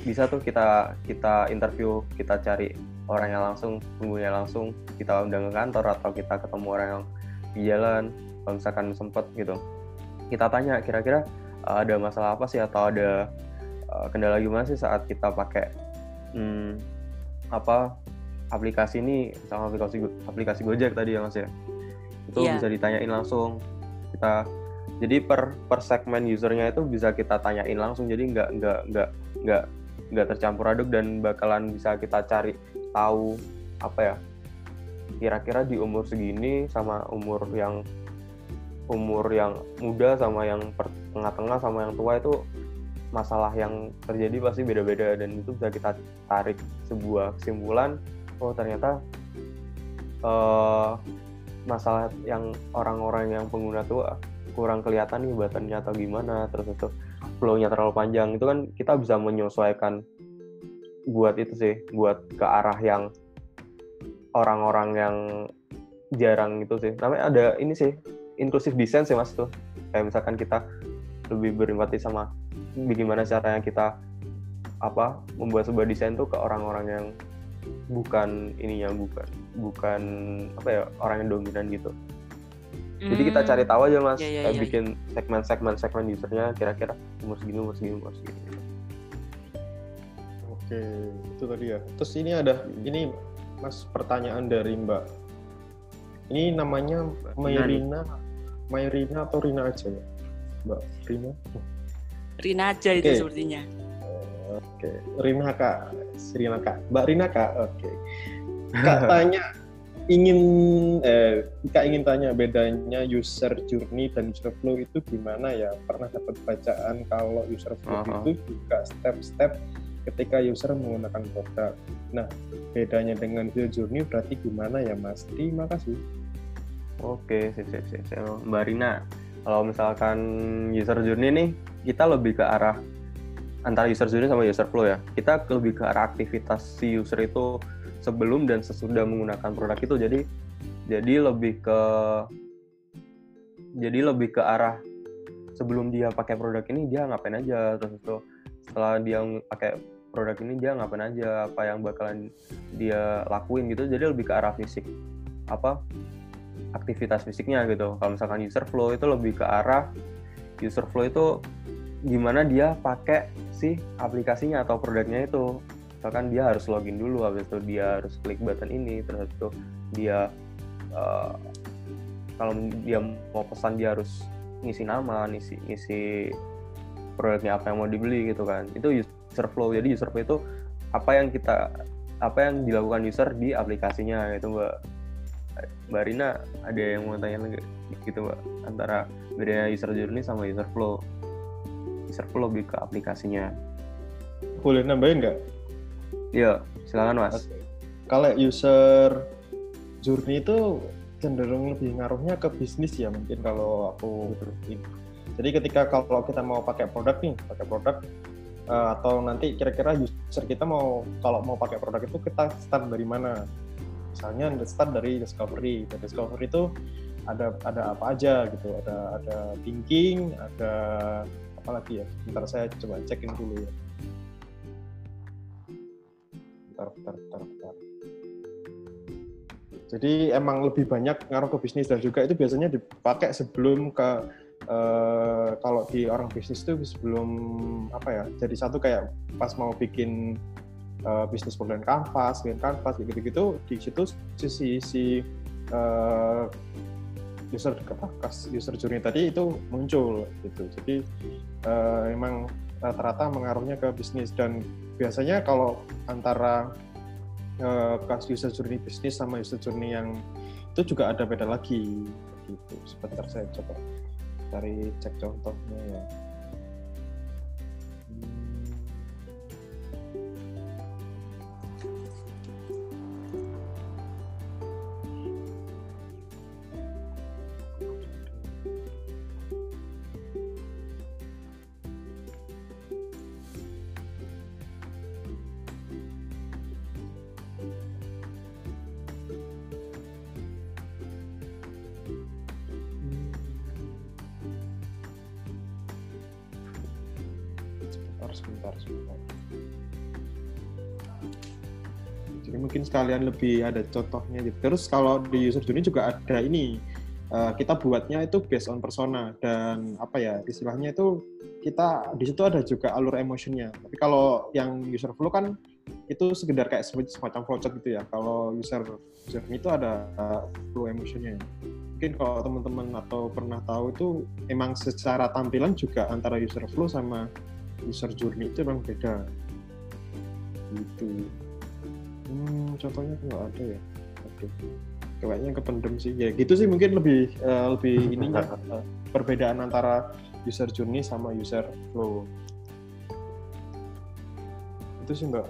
bisa tuh kita kita interview kita cari orangnya langsung pengguna langsung kita undang ke kantor atau kita ketemu orang yang di jalan kalau misalkan sempet gitu. Kita tanya kira-kira uh, ada masalah apa sih atau ada uh, kendala gimana sih saat kita pakai hmm, apa aplikasi ini sama aplikasi aplikasi Gojek tadi ya Mas ya itu yeah. bisa ditanyain langsung kita jadi per per segmen usernya itu bisa kita tanyain langsung jadi nggak nggak nggak nggak nggak tercampur aduk dan bakalan bisa kita cari tahu apa ya kira-kira di umur segini sama umur yang umur yang muda sama yang tengah-tengah sama yang tua itu masalah yang terjadi pasti beda-beda dan itu bisa kita tarik sebuah kesimpulan oh ternyata uh, masalah yang orang-orang yang pengguna tua kurang kelihatan nih batannya atau gimana terus itu flow-nya terlalu panjang. Itu kan kita bisa menyesuaikan buat itu sih buat ke arah yang orang-orang yang jarang itu sih. Namanya ada ini sih inklusif desain sih mas tuh. Kayak misalkan kita lebih berempati sama bagaimana caranya kita apa membuat sebuah desain tuh ke orang-orang yang bukan ininya bukan bukan apa ya orang yang dominan gitu jadi kita cari tahu aja mas, yeah, yeah, kayak yeah, bikin segmen-segmen segmen usernya kira-kira umur segini, umur segini, umur segini. Oke, itu tadi ya. Terus ini ada, ini mas pertanyaan dari Mbak. Ini namanya Mayrina, Mayrina atau Rina aja ya, Mbak Rina? Rina aja itu okay. sepertinya. Oke, Rina kak, Rina kak, Mbak Rina kak. Oke, kak tanya ingin eh Kak ingin tanya bedanya user journey dan user flow itu gimana ya? Pernah dapat bacaan kalau user flow uh -huh. itu juga step-step ketika user menggunakan produk. Nah, bedanya dengan user journey berarti gimana ya, Mas? Terima kasih. Oke, sip, sip, sip, sip. Mbak Rina, kalau misalkan user journey nih, kita lebih ke arah antara user journey sama user flow ya. Kita lebih ke arah aktivitas si user itu sebelum dan sesudah menggunakan produk itu. Jadi jadi lebih ke jadi lebih ke arah sebelum dia pakai produk ini dia ngapain aja. Terus itu setelah dia pakai produk ini dia ngapain aja apa yang bakalan dia lakuin gitu. Jadi lebih ke arah fisik apa aktivitas fisiknya gitu. Kalau misalkan user flow itu lebih ke arah user flow itu gimana dia pakai si aplikasinya atau produknya itu. Misalkan dia harus login dulu habis itu dia harus klik button ini terus itu dia uh, kalau dia mau pesan dia harus ngisi nama ngisi ngisi produknya apa yang mau dibeli gitu kan. Itu user flow. Jadi user flow itu apa yang kita apa yang dilakukan user di aplikasinya itu mbak. Mbak Rina ada yang mau tanya lagi? Gitu mbak. Antara bedanya user journey sama user flow user flow lebih ke aplikasinya. Boleh nambahin nggak? Iya, silakan Mas. Okay. Kalau user journey itu cenderung lebih ngaruhnya ke bisnis ya mungkin kalau aku jadi ketika kalau kita mau pakai produk nih pakai produk uh, atau nanti kira-kira user kita mau kalau mau pakai produk itu kita start dari mana? Misalnya start dari discovery. Dari discovery itu ada ada apa aja gitu. Ada ada thinking ada apa lagi ya ntar saya coba cekin dulu ya bentar, bentar, bentar, bentar. Jadi emang lebih banyak ngaruh ke bisnis dan juga itu biasanya dipakai sebelum ke uh, kalau di orang bisnis itu sebelum apa ya jadi satu kayak pas mau bikin uh, bisnis program kanvas, bikin kanvas gitu-gitu di situ sisi si uh, user kas user journey tadi itu muncul gitu. Jadi uh, emang rata-rata mengaruhnya ke bisnis. Dan biasanya kalau antara uh, user journey bisnis sama user journey yang itu juga ada beda lagi gitu. Sebentar saya coba cari cek contohnya ya sekalian lebih ada contohnya gitu. Terus kalau di user journey juga ada ini uh, kita buatnya itu based on persona dan apa ya istilahnya itu kita di situ ada juga alur emotionnya. Tapi kalau yang user flow kan itu sekedar kayak semacam flowchart gitu ya. Kalau user user itu ada uh, flow emotionnya. Mungkin kalau teman-teman atau pernah tahu itu emang secara tampilan juga antara user flow sama user journey itu memang beda. Gitu. Hmm, contohnya nggak ada ya. Oke. Okay kayaknya kependem sih ya gitu sih mungkin lebih uh, lebih ininya uh, perbedaan antara user journey sama user flow itu sih mbak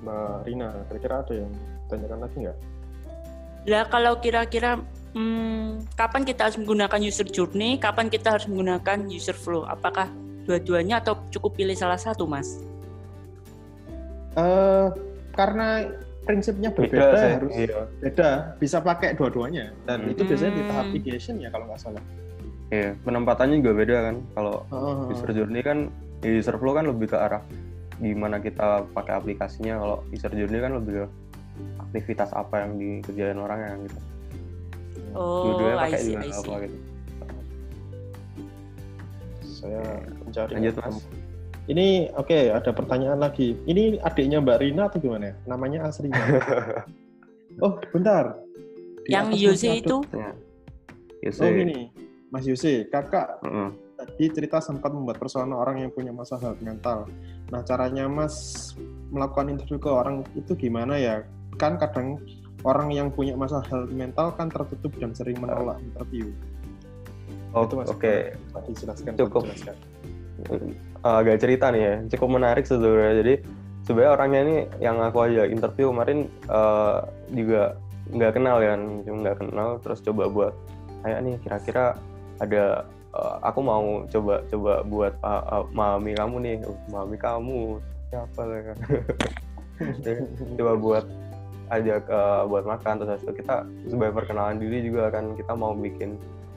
mbak Rina kira-kira ada yang tanyakan lagi nggak? Ya kalau kira-kira hmm, kapan kita harus menggunakan user journey, kapan kita harus menggunakan user flow? Apakah dua-duanya atau cukup pilih salah satu, Mas? Uh, karena prinsipnya berbeda beda harus iya. beda. Bisa pakai dua-duanya. Dan hmm. itu biasanya di tahap hmm. ideation ya kalau nggak salah. Iya penempatannya juga beda kan. Kalau uh, user journey kan user flow kan lebih ke arah gimana kita pakai aplikasinya. Kalau user journey kan lebih ke aktivitas apa yang dikerjain orang yang gitu. Oh dua-duanya pakai juga apa gitu. Saya mencari lanjut mas ini oke okay, ada pertanyaan lagi. Ini adiknya Mbak Rina atau gimana ya? Namanya aslinya. oh, bentar. Di Yang Yusi itu? Ya. Oh ini, Mas Yusi, kakak uh -uh. tadi cerita sempat membuat persona orang yang punya masalah mental. Nah, caranya Mas melakukan interview ke orang itu gimana ya? Kan kadang orang yang punya masalah mental kan tertutup dan sering menolak interview. Oh, Oke. Okay. Cukup. Dijelaskan agak cerita nih ya. Cukup menarik sebenarnya. Jadi sebenarnya orangnya ini yang aku aja interview kemarin uh, juga nggak kenal kan. Cuma nggak kenal terus coba buat kayak nih kira-kira ada uh, aku mau coba coba buat uh, uh, mami kamu nih. Uh, mami kamu siapa kan. Coba buat ajak uh, buat makan terus itu kita sebagai perkenalan diri juga kan. Kita mau bikin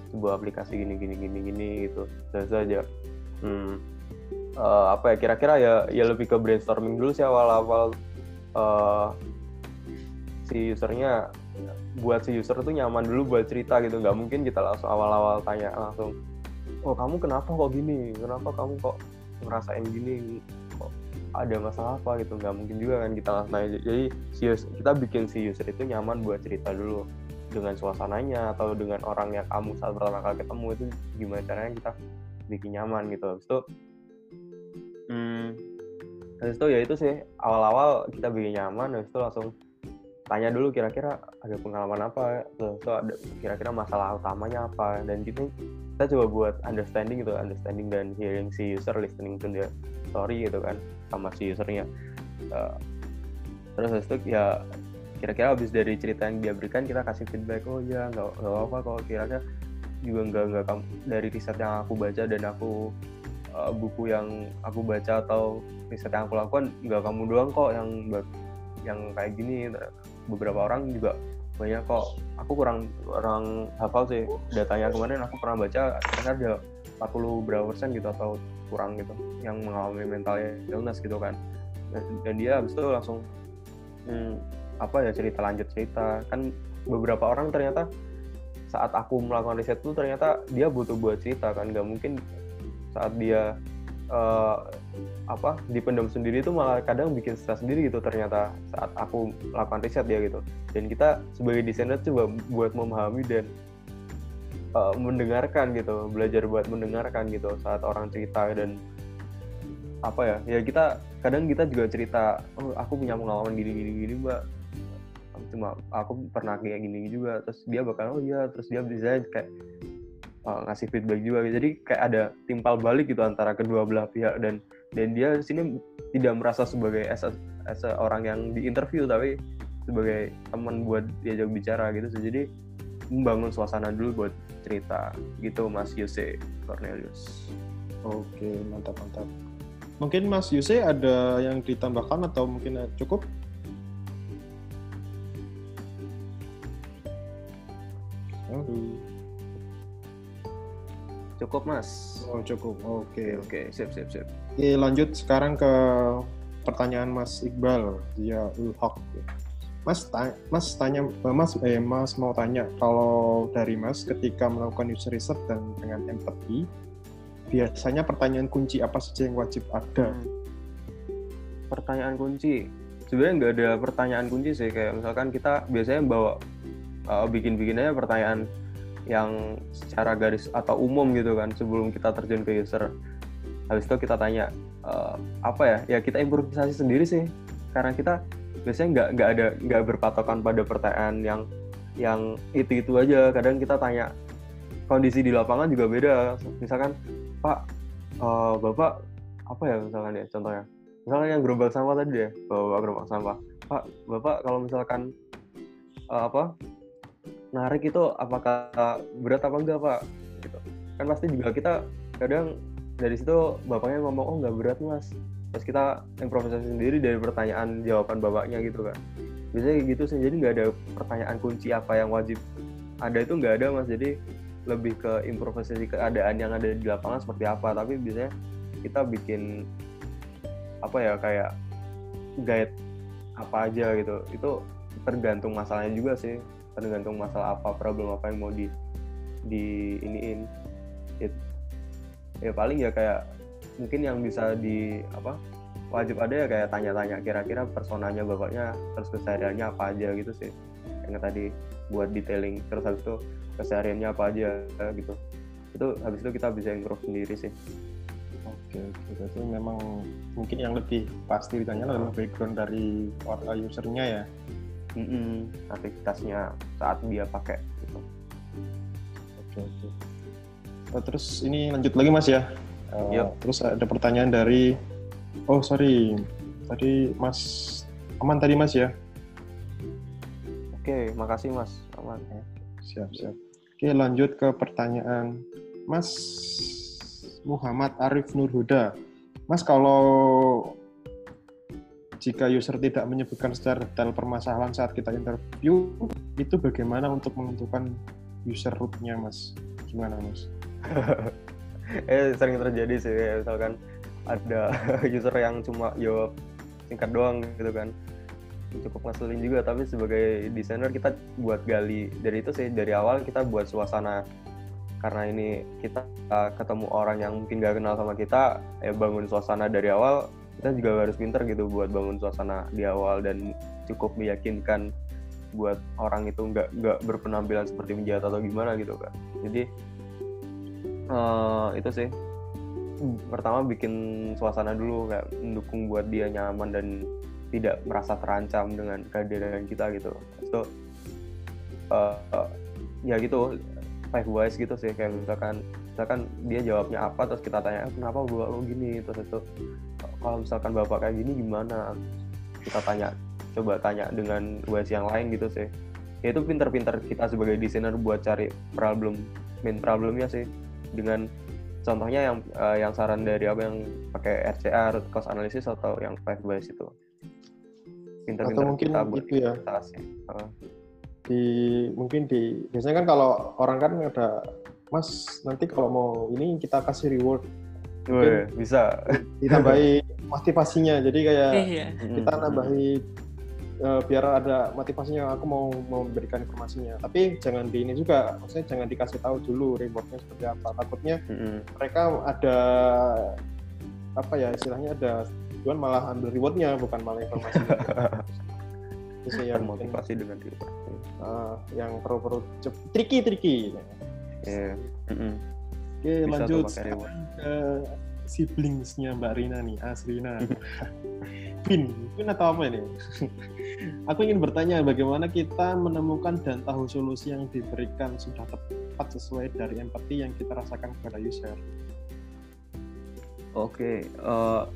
sebuah aplikasi gini gini gini gini gitu. Terus aja hmm, uh, apa ya kira-kira ya ya lebih ke brainstorming dulu sih awal-awal uh, si usernya. Buat si user tuh nyaman dulu buat cerita gitu. Nggak mungkin kita langsung awal-awal tanya langsung oh kamu kenapa kok gini? Kenapa kamu kok ngerasain gini? Kok ada masalah apa? Gitu. Nggak mungkin juga kan kita langsung tanya. Jadi si user, kita bikin si user itu nyaman buat cerita dulu dengan suasananya atau dengan orang yang kamu saat pertama kali ketemu itu gimana caranya kita bikin nyaman gitu. Habis itu hmm, habis itu ya itu sih awal-awal kita bikin nyaman habis itu langsung tanya dulu kira-kira ada pengalaman apa terus itu ada kira-kira masalah utamanya apa. Dan gitu kita coba buat understanding gitu understanding dan hearing si user listening to the story gitu kan sama si usernya. Uh, terus habis itu ya kira-kira habis dari cerita yang dia berikan kita kasih feedback oh ya nggak nggak apa kalau kira-kira juga nggak nggak dari riset yang aku baca dan aku uh, buku yang aku baca atau riset yang aku lakukan nggak kamu doang kok yang yang kayak gini. Beberapa orang juga banyak kok. Aku kurang kurang hafal sih datanya. Kemarin aku pernah baca ternyata ada 40 berapa persen gitu atau kurang gitu yang mengalami mental illness gitu kan. Dan, dan dia habis itu langsung hmm, apa ya cerita lanjut cerita. Kan beberapa orang ternyata saat aku melakukan riset itu ternyata dia butuh buat cerita kan. Nggak mungkin saat dia uh, apa dipendam sendiri itu malah kadang bikin stres sendiri gitu ternyata saat aku melakukan riset dia gitu. Dan kita sebagai desainer coba buat memahami dan uh, mendengarkan gitu belajar buat mendengarkan gitu saat orang cerita dan apa ya ya kita kadang kita juga cerita oh aku punya pengalaman gini gini mbak cuma aku pernah kayak gini juga terus dia bakal oh iya terus dia bisa kayak uh, ngasih feedback juga jadi kayak ada timpal balik gitu antara kedua belah pihak dan dan dia di sini tidak merasa sebagai as orang yang diinterview tapi sebagai teman buat diajak bicara gitu jadi membangun suasana dulu buat cerita gitu Mas Yose Cornelius. Oke mantap mantap. Mungkin Mas Yuse ada yang ditambahkan atau mungkin cukup? Cukup mas. Oh cukup. Oke okay. oke okay. sip sip sip. Oke, lanjut sekarang ke pertanyaan Mas Iqbal dia Ulhok. Mas, ta Mas tanya, Mas, eh, Mas mau tanya kalau dari Mas ketika melakukan user research dan dengan empathy, biasanya pertanyaan kunci apa saja yang wajib ada? Hmm. Pertanyaan kunci, sebenarnya nggak ada pertanyaan kunci sih kayak misalkan kita biasanya bawa uh, bikin-bikin aja pertanyaan yang secara garis atau umum gitu kan sebelum kita terjun ke user. Habis itu kita tanya uh, apa ya? Ya kita improvisasi sendiri sih. Karena kita biasanya nggak nggak ada nggak berpatokan pada pertanyaan yang yang itu itu aja. Kadang kita tanya kondisi di lapangan juga beda. Misalkan pak uh, bapak apa ya misalkan ya contohnya? Misalnya yang gerobak sampah tadi ya bawa gerobak sampah. Pak bapak kalau misalkan uh, apa narik itu apakah berat apa enggak pak? Gitu. Kan pasti juga kita kadang dari situ bapaknya ngomong oh nggak berat mas. Terus kita improvisasi sendiri dari pertanyaan jawaban bapaknya gitu kan biasanya gitu sih. Jadi nggak ada pertanyaan kunci apa yang wajib ada itu nggak ada mas. Jadi lebih ke improvisasi keadaan yang ada di lapangan seperti apa. Tapi biasanya kita bikin apa ya kayak guide apa aja gitu. Itu tergantung masalahnya juga sih tergantung masalah apa problem apa yang mau di di iniin ya paling ya kayak mungkin yang bisa di apa wajib ada ya kayak tanya-tanya kira-kira personanya bapaknya terus kesehariannya apa aja gitu sih. Yang tadi buat detailing. Terus habis itu kesehariannya apa aja gitu. Itu habis itu kita bisa improve sendiri sih. Oke oke. Berarti memang mungkin yang lebih pasti ditanya adalah background dari usernya ya mm -mm, aktivitasnya saat dia pakai gitu oke oke Oh, terus ini lanjut lagi mas ya. Uh, yep. Terus ada pertanyaan dari, oh sorry, tadi mas aman tadi mas ya. Oke, makasih mas aman. Ya. Siap siap. Oke lanjut ke pertanyaan mas Muhammad Arif Nurhuda. Mas kalau jika user tidak menyebutkan secara detail permasalahan saat kita interview, itu bagaimana untuk menentukan user root-nya, Mas? Gimana, Mas? eh sering terjadi sih misalkan ada user yang cuma jawab singkat doang gitu kan cukup ngeselin juga tapi sebagai desainer kita buat gali dari itu sih dari awal kita buat suasana karena ini kita ketemu orang yang mungkin gak kenal sama kita ya bangun suasana dari awal kita juga harus pinter gitu buat bangun suasana di awal dan cukup meyakinkan buat orang itu nggak nggak berpenampilan seperti penjahat atau gimana gitu kan jadi uh, itu sih. Pertama bikin suasana dulu kayak mendukung buat dia nyaman dan tidak merasa terancam dengan kehadiran kita gitu. Itu uh, uh, ya gitu five ways gitu sih kayak misalkan misalkan dia jawabnya apa terus kita tanya kenapa bapak lo gini? Terus itu kalau misalkan bapak kayak gini gimana? Kita tanya coba tanya dengan ways yang lain gitu sih. Ya itu pinter-pinter kita sebagai desainer buat cari problem main problemnya sih. Dengan contohnya yang uh, yang saran dari apa yang pakai RCR cost analysis atau yang five base itu. Mungkin kita itu ya. uh. di mungkin di biasanya kan kalau orang kan ada mas nanti kalau mau ini kita kasih reward. Wih, bisa. ditambahi motivasinya. Jadi kayak iya. kita nambahi uh, biar ada motivasinya aku mau mau memberikan informasinya. Tapi jangan di ini juga maksudnya jangan dikasih tahu dulu rewardnya seperti apa. Takutnya mm-hmm. mereka ada apa ya istilahnya ada tujuan malah ambil rewardnya bukan malah informasi. Itu yang motivasi dengan reward. Uh, yang perlu perlu tricky tricky yeah. mm-hmm. oke lanjut ke siblingsnya Mbak Rina nih Asrina Pin, Pin atau apa ini? Aku ingin bertanya bagaimana kita menemukan dan tahu solusi yang diberikan sudah tepat sesuai dari empati yang kita rasakan kepada user. Oke, uh,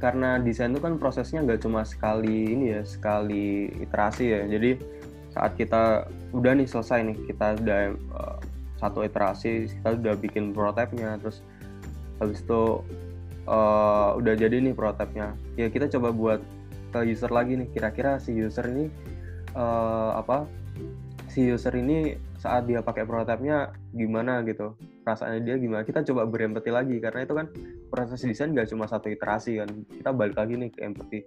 karena desain itu kan prosesnya nggak cuma sekali ini ya, sekali iterasi ya. Jadi saat kita udah nih selesai nih, kita udah uh, satu iterasi, kita udah bikin prototipenya, terus habis itu uh, udah jadi nih prototipenya ya kita coba buat ke user lagi nih. Kira-kira si user ini uh, apa si user ini saat dia pakai prototipenya gimana gitu? Perasaannya dia gimana? Kita coba berempati lagi karena itu kan proses desain gak cuma satu iterasi kan. Kita balik lagi nih ke empati.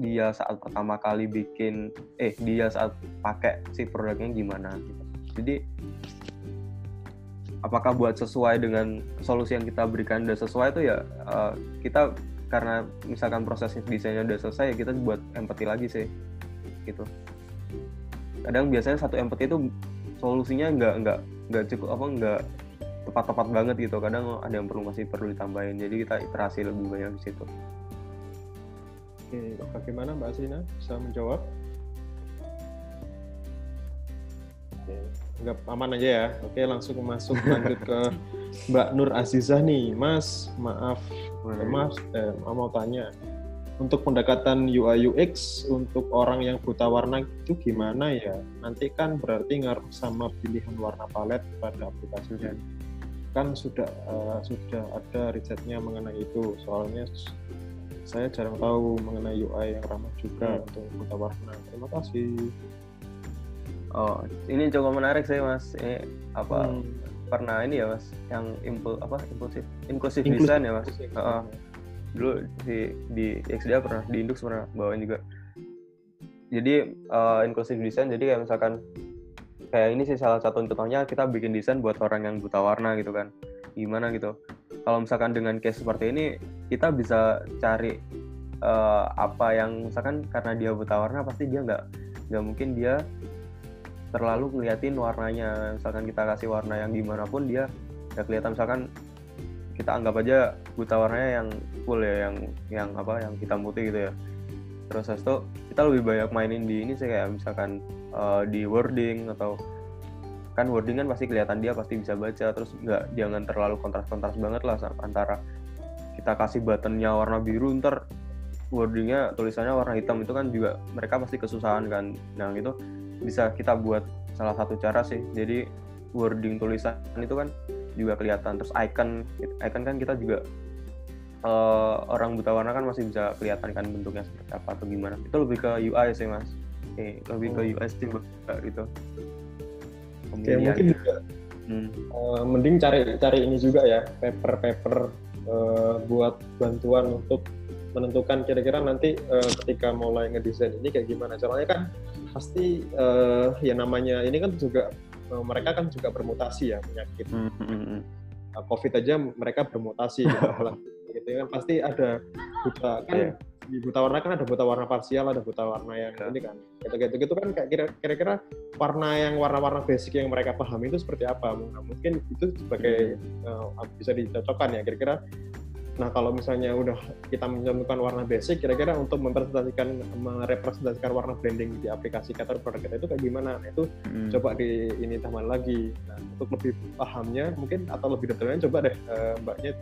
Dia saat pertama kali bikin eh dia saat pakai si produknya gimana gitu. jadi apakah buat sesuai dengan solusi yang kita berikan dan sesuai itu ya uh, kita karena misalkan proses desainnya udah selesai ya kita buat empati lagi sih gitu. Kadang biasanya satu empati itu solusinya nggak nggak nggak cukup apa nggak tepat-tepat banget gitu. Kadang ada yang perlu masih perlu ditambahin jadi kita iterasi lebih banyak di situ. Oke bagaimana mbak Asina bisa menjawab? Oke nggak aman aja ya oke langsung masuk lanjut ke mbak Nur Azizah nih mas maaf mas eh, mau tanya untuk pendekatan UI UX untuk orang yang buta warna itu gimana ya? Nanti kan berarti ngaruh sama pilihan warna palet pada aplikasinya. Kan sudah uh, sudah ada risetnya mengenai itu. Soalnya saya jarang tahu mengenai UI yang ramah juga hmm. untuk buta warna. Terima kasih. Oh, ini cukup menarik sih mas. Ini apa? Hmm. Pernah ini ya mas, yang impul apa impulsif, inklusif design ya mas. Uh, dulu di di XDA pernah di Indux pernah bawain juga jadi uh, inclusive design jadi kayak misalkan kayak ini sih salah satu contohnya kita bikin desain buat orang yang buta warna gitu kan gimana gitu kalau misalkan dengan case seperti ini kita bisa cari uh, apa yang misalkan karena dia buta warna pasti dia nggak nggak mungkin dia terlalu ngeliatin warnanya. Misalkan kita kasih warna yang gimana pun dia nggak kelihatan. Misalkan kita anggap aja buta warnanya yang full ya yang yang apa yang hitam putih gitu ya. Terus itu kita lebih banyak mainin di ini sih kayak misalkan uh, di wording atau kan wording kan pasti kelihatan dia pasti bisa baca. Terus nggak jangan terlalu kontras-kontras banget lah antara kita kasih buttonnya warna biru ntar wordingnya tulisannya warna hitam itu kan juga mereka pasti kesusahan kan. Nah itu bisa kita buat salah satu cara sih. Jadi wording tulisan itu kan juga kelihatan. Terus icon icon kan kita juga uh, orang buta warna kan masih bisa kelihatan kan bentuknya seperti apa atau gimana. Itu lebih ke UI sih mas. Eh, lebih ke UI sih gitu. Oke, mungkin juga hmm. uh, mending cari cari ini juga ya paper-paper uh, buat bantuan untuk menentukan kira-kira nanti uh, ketika mulai ngedesain ini kayak gimana. Caranya kan pasti uh, ya namanya ini kan juga Eh, mereka kan juga bermutasi ya penyakit. Mm -hmm. COVID aja mereka bermutasi gitu, gitu kan pasti ada buta kan yeah. di buta warna kan ada buta warna parsial ada buta warna yang yeah. ini kan gitu gitu gitu kan kayak kira-kira warna yang warna-warna basic yang mereka pahami itu seperti apa nah, mungkin itu sebagai uh, bisa dicocokkan ya kira-kira Nah, kalau misalnya udah kita menentukan warna basic, kira-kira untuk mempresentasikan merepresentasikan warna blending di aplikasi katalog produk kita itu kayak gimana? Nah, itu hmm. coba di ini tambah lagi. Nah, untuk lebih pahamnya mungkin atau lebih detailnya coba deh uh, Mbaknya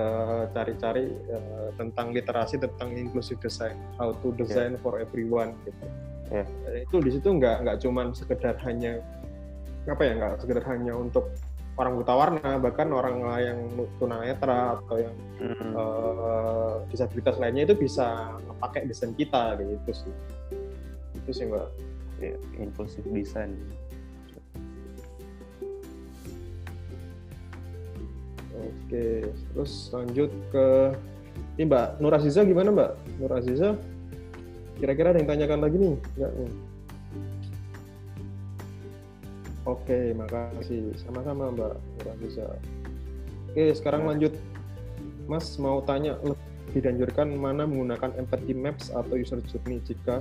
uh, cari-cari uh, tentang literasi tentang inclusive design, how to design yeah. for everyone gitu. Yeah. Itu di situ nggak nggak cuman sekedar hanya apa ya nggak sekedar hanya untuk orang buta warna bahkan orang yang tunanetra atau yang hmm. uh, disabilitas lainnya itu bisa pakai desain kita gitu sih. Itu sih mbak. Ya, inclusive design oke terus lanjut ke ini mbak Nur Aziza gimana mbak? Nur Aziza? Kira-kira ada yang tanyakan lagi nih? Enggak nih Oke, makasih. Sama-sama Mbak bisa. Oke, sekarang ya. lanjut. Mas mau tanya lebih dianjurkan mana menggunakan empathy maps atau user journey jika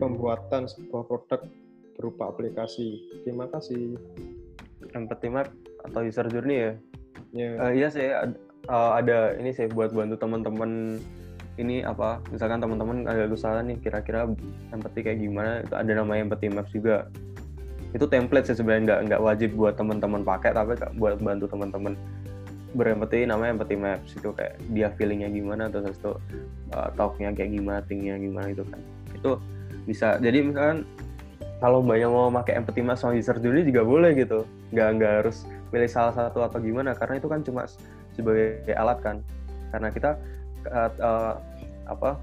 pembuatan sebuah produk berupa aplikasi. Terima kasih. Empathy map atau user journey ya? Ya. Uh, iya sih, ada, uh, ada ini sih buat bantu teman-teman ini apa misalkan teman-teman ada usaha nih kira-kira empathy kayak gimana itu ada namanya empathy maps juga itu template sih sebenarnya nggak nggak wajib buat teman-teman pakai tapi buat bantu teman-teman berempati. Namanya empathy maps itu kayak dia feelingnya gimana terus itu uh, talknya kayak gimana tingnya gimana itu kan. Itu bisa jadi misalkan kalau banyak mau pakai empathy maps sama user journey juga boleh gitu. Nggak nggak harus pilih salah satu atau gimana karena itu kan cuma sebagai alat kan. Karena kita uh, uh, apa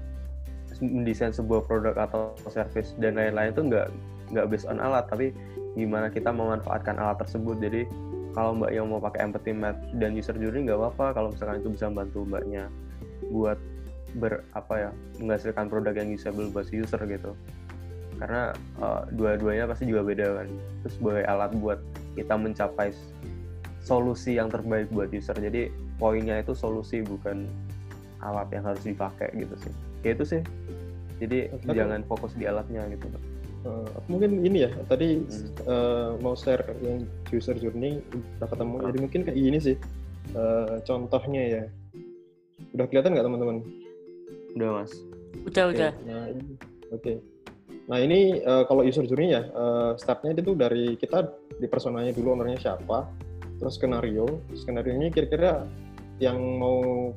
mendesain sebuah produk atau service dan lain-lain itu nggak nggak based on alat tapi gimana kita memanfaatkan alat tersebut. Jadi kalau mbak yang mau pakai empathy map dan user journey nggak apa-apa kalau misalkan itu bisa membantu mbaknya buat ber apa ya menghasilkan produk yang usable buat si user gitu. Karena uh, dua-duanya pasti juga beda kan. Terus sebagai alat buat kita mencapai solusi yang terbaik buat user. Jadi poinnya itu solusi bukan alat yang harus dipakai gitu sih. Ya itu sih. Jadi Tapi, jangan fokus di alatnya gitu uh, mungkin ini ya tadi hmm. uh, mau share yang user journey udah ketemu oh. jadi mungkin kayak gini sih uh, contohnya ya udah kelihatan nggak teman-teman udah mas udah okay. udah nah oke okay. Nah ini uh, kalau user journey ya, uh, stepnya itu dari kita di personanya dulu ownernya siapa, terus skenario, skenario ini kira-kira yang mau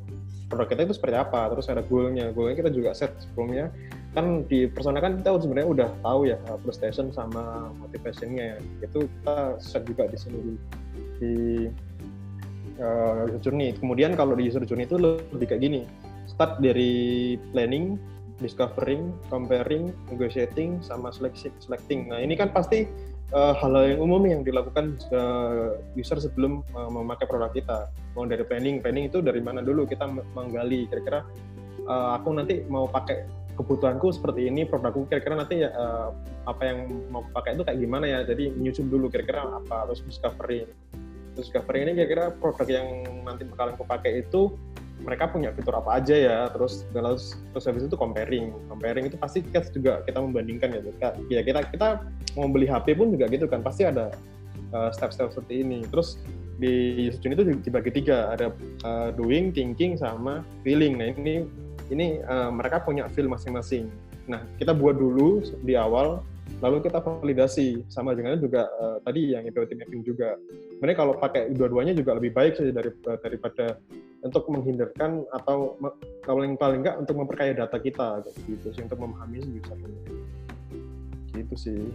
produk kita itu seperti apa, terus ada goalnya, goalnya kita juga set sebelumnya, kan di persona kan kita sebenarnya udah tahu ya uh, prestation sama motivationnya, itu kita set juga di sini di, di uh, journey. Kemudian kalau di user journey itu lebih kayak gini, start dari planning, discovering, comparing, negotiating, sama selecting. Nah ini kan pasti uh, hal yang umum yang dilakukan uh, user sebelum uh, memakai produk kita. Mau dari planning, planning itu dari mana dulu kita menggali kira-kira uh, aku nanti mau pakai kebutuhanku seperti ini, produkku kira-kira nanti uh, apa yang mau pakai itu kayak gimana ya. Jadi menyusun dulu kira-kira apa, terus discovery. Terus discovery ini kira-kira produk yang nanti bakalan aku pakai itu mereka punya fitur apa aja ya terus terus terus habis itu comparing. Comparing itu pasti kita juga kita membandingkan ya kita ya kita kita mau beli HP pun juga gitu kan pasti ada uh, step-step seperti ini. Terus di Sujun itu dibagi tiga ada uh, doing thinking sama feeling. Nah ini ini uh, mereka punya feel masing-masing. Nah kita buat dulu di awal lalu kita validasi. Sama dengan juga uh, tadi yang evaluative mapping juga. Sebenarnya kalau pakai dua-duanya juga lebih baik dari, daripada untuk menghindarkan atau kalau yang paling enggak untuk memperkaya data kita gitu sih untuk memahami user gitu sih.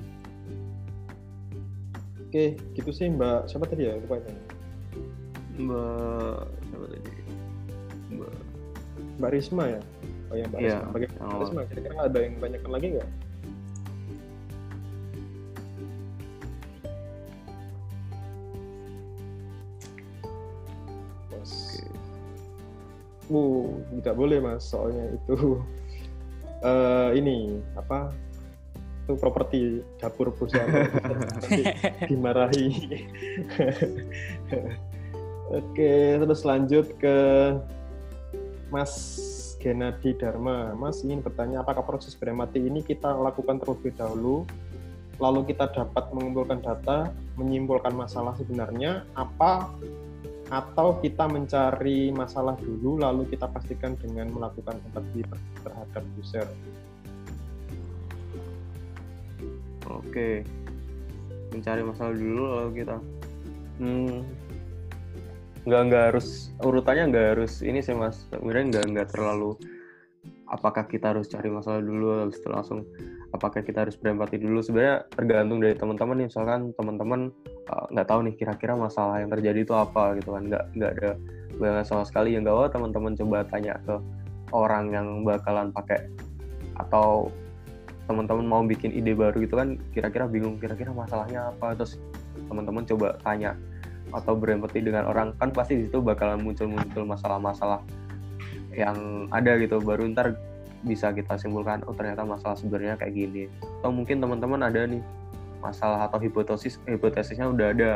Oke gitu sih mbak. Siapa tadi ya? Lupa itu. Mbak siapa tadi? Mbak. Mbak Risma ya? Oh ya mbak ya, Risma. Bagaimana oh. Risma? Kira-kira ada yang tanyakan lagi nggak Oh, tidak boleh mas, soalnya itu uh, ini apa itu properti dapur perusahaan nanti dimarahi. Oke, terus lanjut ke Mas Genadi Dharma. Mas ingin bertanya apakah proses beremati ini kita lakukan terlebih dahulu, lalu kita dapat mengumpulkan data, menyimpulkan masalah sebenarnya, apa atau kita mencari masalah dulu lalu kita pastikan dengan melakukan empati terhadap user. Oke, mencari masalah dulu lalu kita, hmm, nggak nggak harus urutannya nggak harus ini sih mas, kemudian nggak nggak terlalu apakah kita harus cari masalah dulu habis itu langsung apakah kita harus berempati dulu? Sebenarnya tergantung dari teman-teman nih. Misalkan teman-teman uh, nggak uh, tahu nih kira-kira masalah yang terjadi itu apa gitu kan. Nggak nggak ada banget sama sekali. Yang gak teman-teman coba tanya ke orang yang bakalan pakai atau teman-teman mau bikin ide baru gitu kan kira-kira bingung kira-kira masalahnya apa. Terus teman-teman coba tanya atau berempati dengan orang kan pasti di situ bakalan muncul-muncul masalah-masalah yang ada gitu. Baru ntar bisa kita simpulkan oh ternyata masalah sebenarnya kayak gini. Atau mungkin teman-teman ada nih masalah atau hipotesis hipotesisnya udah ada.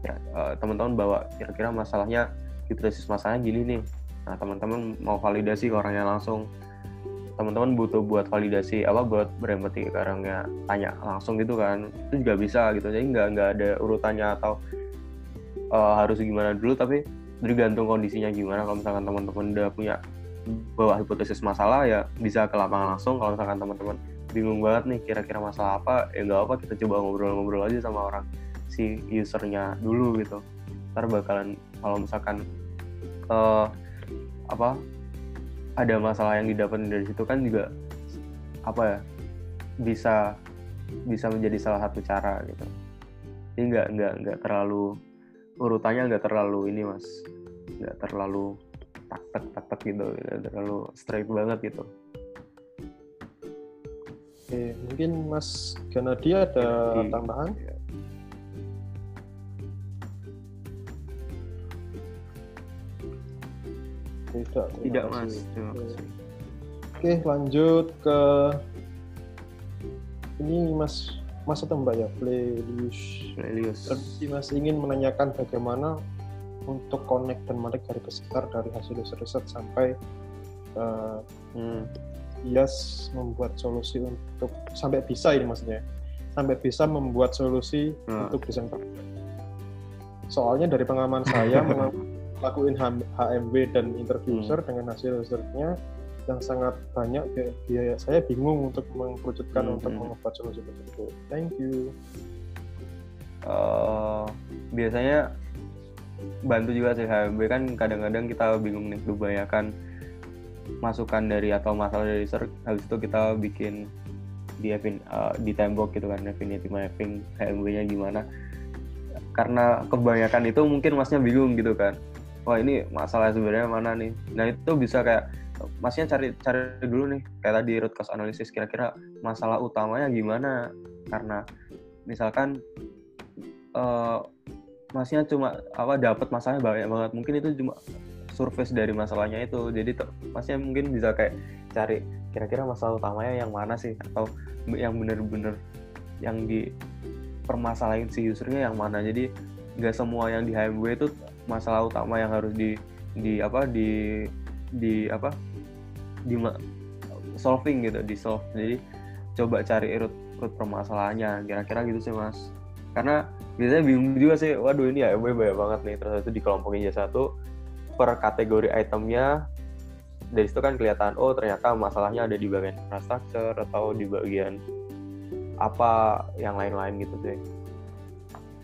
Ya uh, teman-teman bawa kira-kira masalahnya hipotesis masalahnya gini nih. Nah teman-teman mau validasi ke orangnya langsung. Teman-teman butuh buat validasi apa buat berempati ke orangnya. Tanya langsung gitu kan itu juga bisa gitu. Jadi nggak nggak ada urutannya atau uh, harus gimana dulu tapi tergantung kondisinya gimana. Kalau misalkan teman-teman udah punya bawa hipotesis masalah ya bisa ke lapangan langsung kalau misalkan teman-teman bingung banget nih kira-kira masalah apa ya nggak apa kita coba ngobrol-ngobrol aja sama orang si usernya dulu gitu. Ntar bakalan kalau misalkan uh, apa ada masalah yang didapat dari situ kan juga apa ya bisa bisa menjadi salah satu cara gitu. Jadi nggak nggak nggak terlalu urutannya nggak terlalu ini mas. Nggak terlalu tak tak tak tak gitu terlalu straight banget gitu Oke, mungkin Mas Ganadi ada Ganadi. tambahan? Tidak. terima Tidak kasih. mas. Terima kasih. Oke, lanjut ke ini Mas Mas atau Mbak ya, Playlius. Lelius. Jadi Mas ingin menanyakan bagaimana untuk connect dan menarik dari besar dari hasil riset sampai eh, Hmm. IAS membuat solusi untuk sampai bisa ini maksudnya sampai bisa membuat solusi Nah. untuk desain. Soalnya dari pengalaman saya melakukan HMW dan interview Hmm. user dengan hasil risetnya yang sangat banyak biaya saya bingung untuk mengkerucutkan Hmm, untuk hmm. membuat solusi tersebut. Thank you. Eh, biasanya bantu juga sih HMB kan kadang-kadang kita bingung nih kebanyakan masukan dari atau masalah dari research habis itu kita bikin di eh, di tembok gitu kan definitive mapping HMB-nya gimana. Karena kebanyakan itu mungkin masnya bingung gitu kan. Wah ini masalah sebenarnya mana nih? Nah itu bisa kayak masnya cari cari dulu nih kayak tadi root cause analysis kira-kira masalah utamanya gimana? Karena misalkan eh masnya cuma apa dapat masalahnya banyak banget. Mungkin itu cuma surface dari masalahnya itu. Jadi masnya mungkin bisa kayak cari kira-kira masalah utamanya yang mana sih? Atau yang bener-bener yang di permasalahin si usernya yang mana? Jadi nggak semua yang di HMW itu masalah utama yang harus di di apa di di apa di solving gitu di solve. Jadi coba cari root root permasalahannya. Kira-kira gitu sih mas. Karena biasanya bingung juga sih waduh ini ya banyak banget nih. Terus itu dikelompokin jadi satu per kategori itemnya dari situ kan kelihatan oh ternyata masalahnya ada di bagian infrastruktur atau di bagian apa yang lain-lain gitu sih.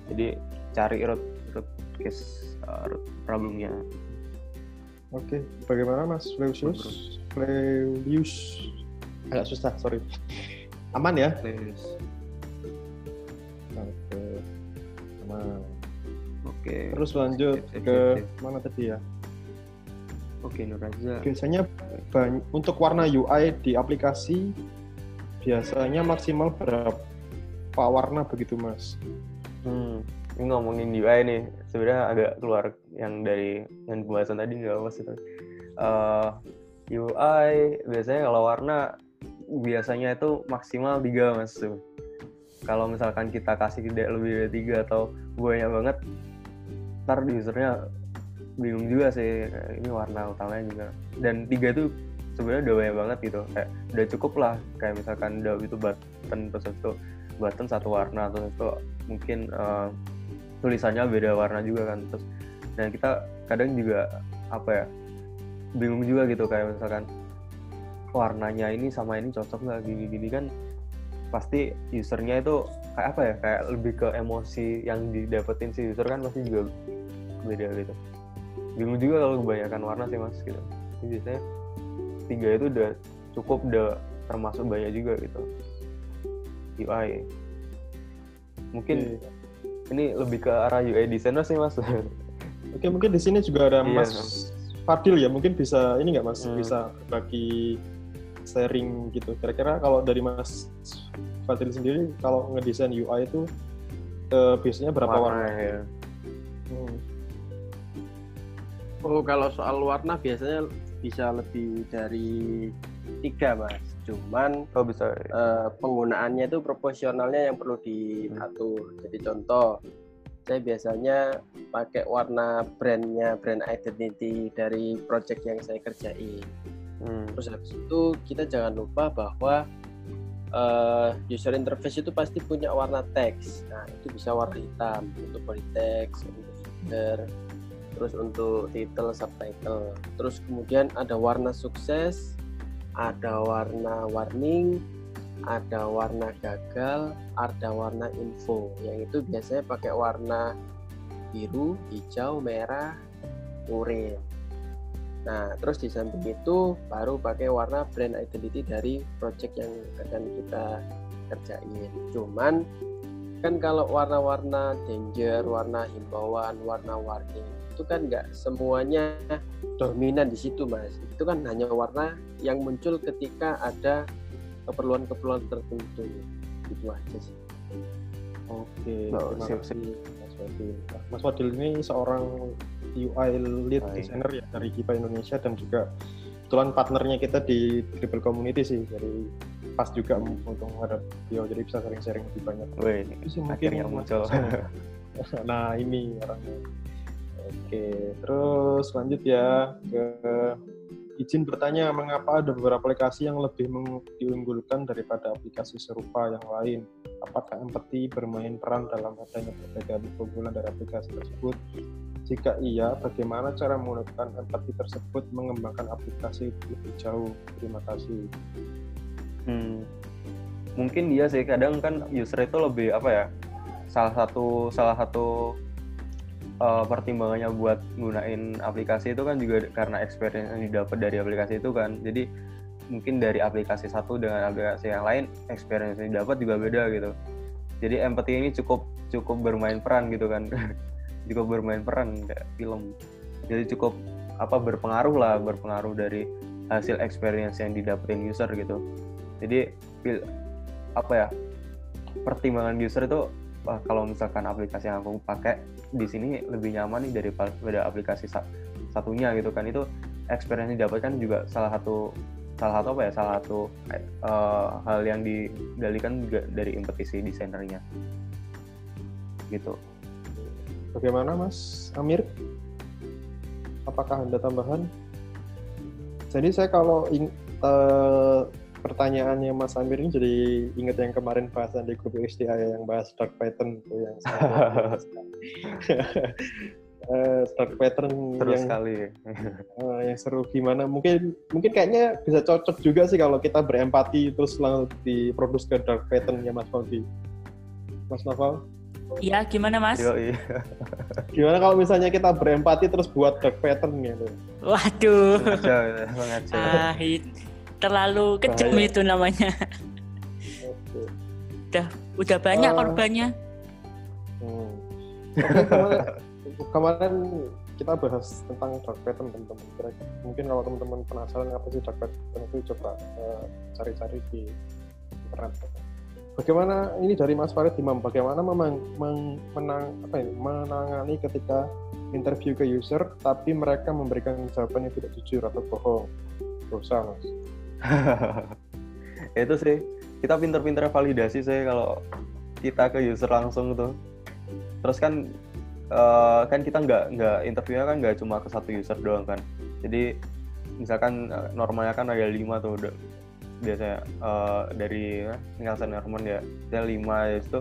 Jadi cari root root case uh, root problemnya. Oke, bagaimana Mas? Flevius? Flevius agak susah, sorry. Aman ya? Oke, aman. oke Terus lanjut ke mana tadi ya? oke Nuraza Biasanya bany- untuk warna UI di aplikasi biasanya maksimal berapa warna begitu Mas? Hmm, ini ngomongin UI nih, sebenarnya agak keluar yang dari yang pembahasan tadi nggak apa itu. Eh, UI biasanya kalau warna biasanya itu maksimal tiga mas tuh. Kalau misalkan kita kasih tidak lebih dari tiga atau banyak banget, ntar usernya bingung juga sih ini warna utamanya juga. Dan tiga itu sebenarnya udah banyak banget gitu, kayak udah cukup lah. Kayak misalkan udah itu button terus itu button satu warna terus itu mungkin eh, tulisannya beda warna juga kan terus dan kita kadang juga apa ya bingung juga gitu kayak misalkan warnanya ini sama ini cocok nggak gini-gini kan pasti usernya itu kayak apa ya? Kayak lebih ke emosi yang didapetin si user kan pasti juga beda gitu. Bingung juga kalau kebanyakan warna sih mas gitu. Jadi biasanya tiga itu udah cukup udah termasuk banyak juga gitu. UI mungkin ini lebih ke arah UI designer sih mas. Oke, mungkin di sini juga ada Iya. Mas Fadil ya, mungkin bisa ini nggak Mas? Hmm. bisa berbagi sharing gitu. Kira-kira kalau dari Mas Fadil sendiri kalau ngedesain UI itu eh, biasanya berapa warna? ya. Hmm. Oh, kalau soal warna biasanya bisa lebih dari tiga, Mas. Cuman Oh bisa. eh, penggunaannya itu proporsionalnya yang perlu diatur. Jadi contoh, saya biasanya pakai warna brandnya, brand identity dari project yang saya kerjain. Hmm. Terus habis itu kita jangan lupa bahwa eh, user interface itu pasti punya warna teks. Nah itu bisa warna hitam untuk body text, untuk footer, terus untuk title, subtitle. Terus kemudian ada warna sukses, ada warna warning, ada warna gagal, ada warna info. Yang itu biasanya pakai warna biru, hijau, merah, oranye. Nah, terus di samping itu baru pakai warna brand identity dari project yang akan kita kerjain. Cuman kan kalau warna-warna danger, warna himbauan, warna warning itu kan nggak semuanya dominan di situ, Mas. Itu kan hanya warna yang muncul ketika ada keperluan-keperluan tertentu itu aja sih Oke, Oh, terima siap, kasih Nah, Mas Wadil ini seorang UI lead Baik. designer ya dari Kipa Indonesia dan juga kebetulan partnernya kita di Dribble Community sih, jadi pas juga untuk menghadap dia, jadi bisa sharing-sharing lebih banyak. Wih, Itu sih mungkin Mas muncul. Nah ini orangnya. Oke, terus lanjut ya ke izin bertanya mengapa ada beberapa aplikasi yang lebih diunggulkan daripada aplikasi serupa yang lain? Apakah empathy bermain peran dalam adanya perbedaan keunggulan dari aplikasi tersebut? Jika iya, bagaimana cara menggunakan empathy tersebut mengembangkan aplikasi lebih jauh? Terima kasih. Hmm, mungkin dia sih kadang kan user itu lebih apa ya salah satu salah satu uh, pertimbangannya buat gunain aplikasi itu kan juga karena experience yang didapat dari aplikasi itu kan. Jadi mungkin dari aplikasi satu dengan aplikasi yang lain experience yang didapat juga beda gitu. Jadi empathy ini cukup cukup bermain peran gitu kan. Cukup bermain peran kayak film. Jadi cukup apa berpengaruh lah berpengaruh dari hasil experience yang didapetin user gitu. Jadi apa ya pertimbangan user itu wah, kalau misalkan aplikasi yang aku pakai di sini lebih nyaman nih daripada aplikasi sa- satunya gitu kan itu experience yang didapatkan juga salah satu salah satu apa ya salah satu eh, hal yang digalikan juga dari empathy si desainernya gitu Bagaimana Mas Amir? Apakah ada tambahan? Jadi saya kalau ing- eh, pertanyaannya Mas Amir ini jadi ingat yang kemarin bahasan di grup SDA yang bahas dark pattern itu yang sangat- Eh, dark pattern terus yang sekali eh, yang seru gimana? Mungkin mungkin kayaknya bisa cocok juga sih kalau kita berempati terus langsung diproduksi ke dark pattern ya Mas Faldi. Mas Novel? Iya, gimana Mas? Yoi. Gimana kalau misalnya kita berempati terus buat dark pattern gitu? Waduh. Sengaja. Ah, terlalu kejam Bahaya. itu namanya. Oke. Udah udah banyak Eh, korbannya. Hmm. Kemarin, kemarin kita bahas tentang dark pattern teman-teman. Mungkin kalau teman-teman penasaran apa sih dark pattern itu coba eh, cari-cari di internet. Bagaimana ini dari Mas Farid Imam? Bagaimana memang meng- menang apa ya, menangani ketika interview ke user tapi mereka memberikan jawaban yang tidak jujur atau bohong? Dosa, Mas. Itu sih kita pinter-pinter validasi sih kalau kita ke user langsung tuh. Terus kan eh, kan kita nggak nggak interviewnya kan nggak cuma ke satu user doang kan. Jadi misalkan eh, normalnya kan ada lima tuh biasanya eh, dari Nielsen Norman ya saya lima ya itu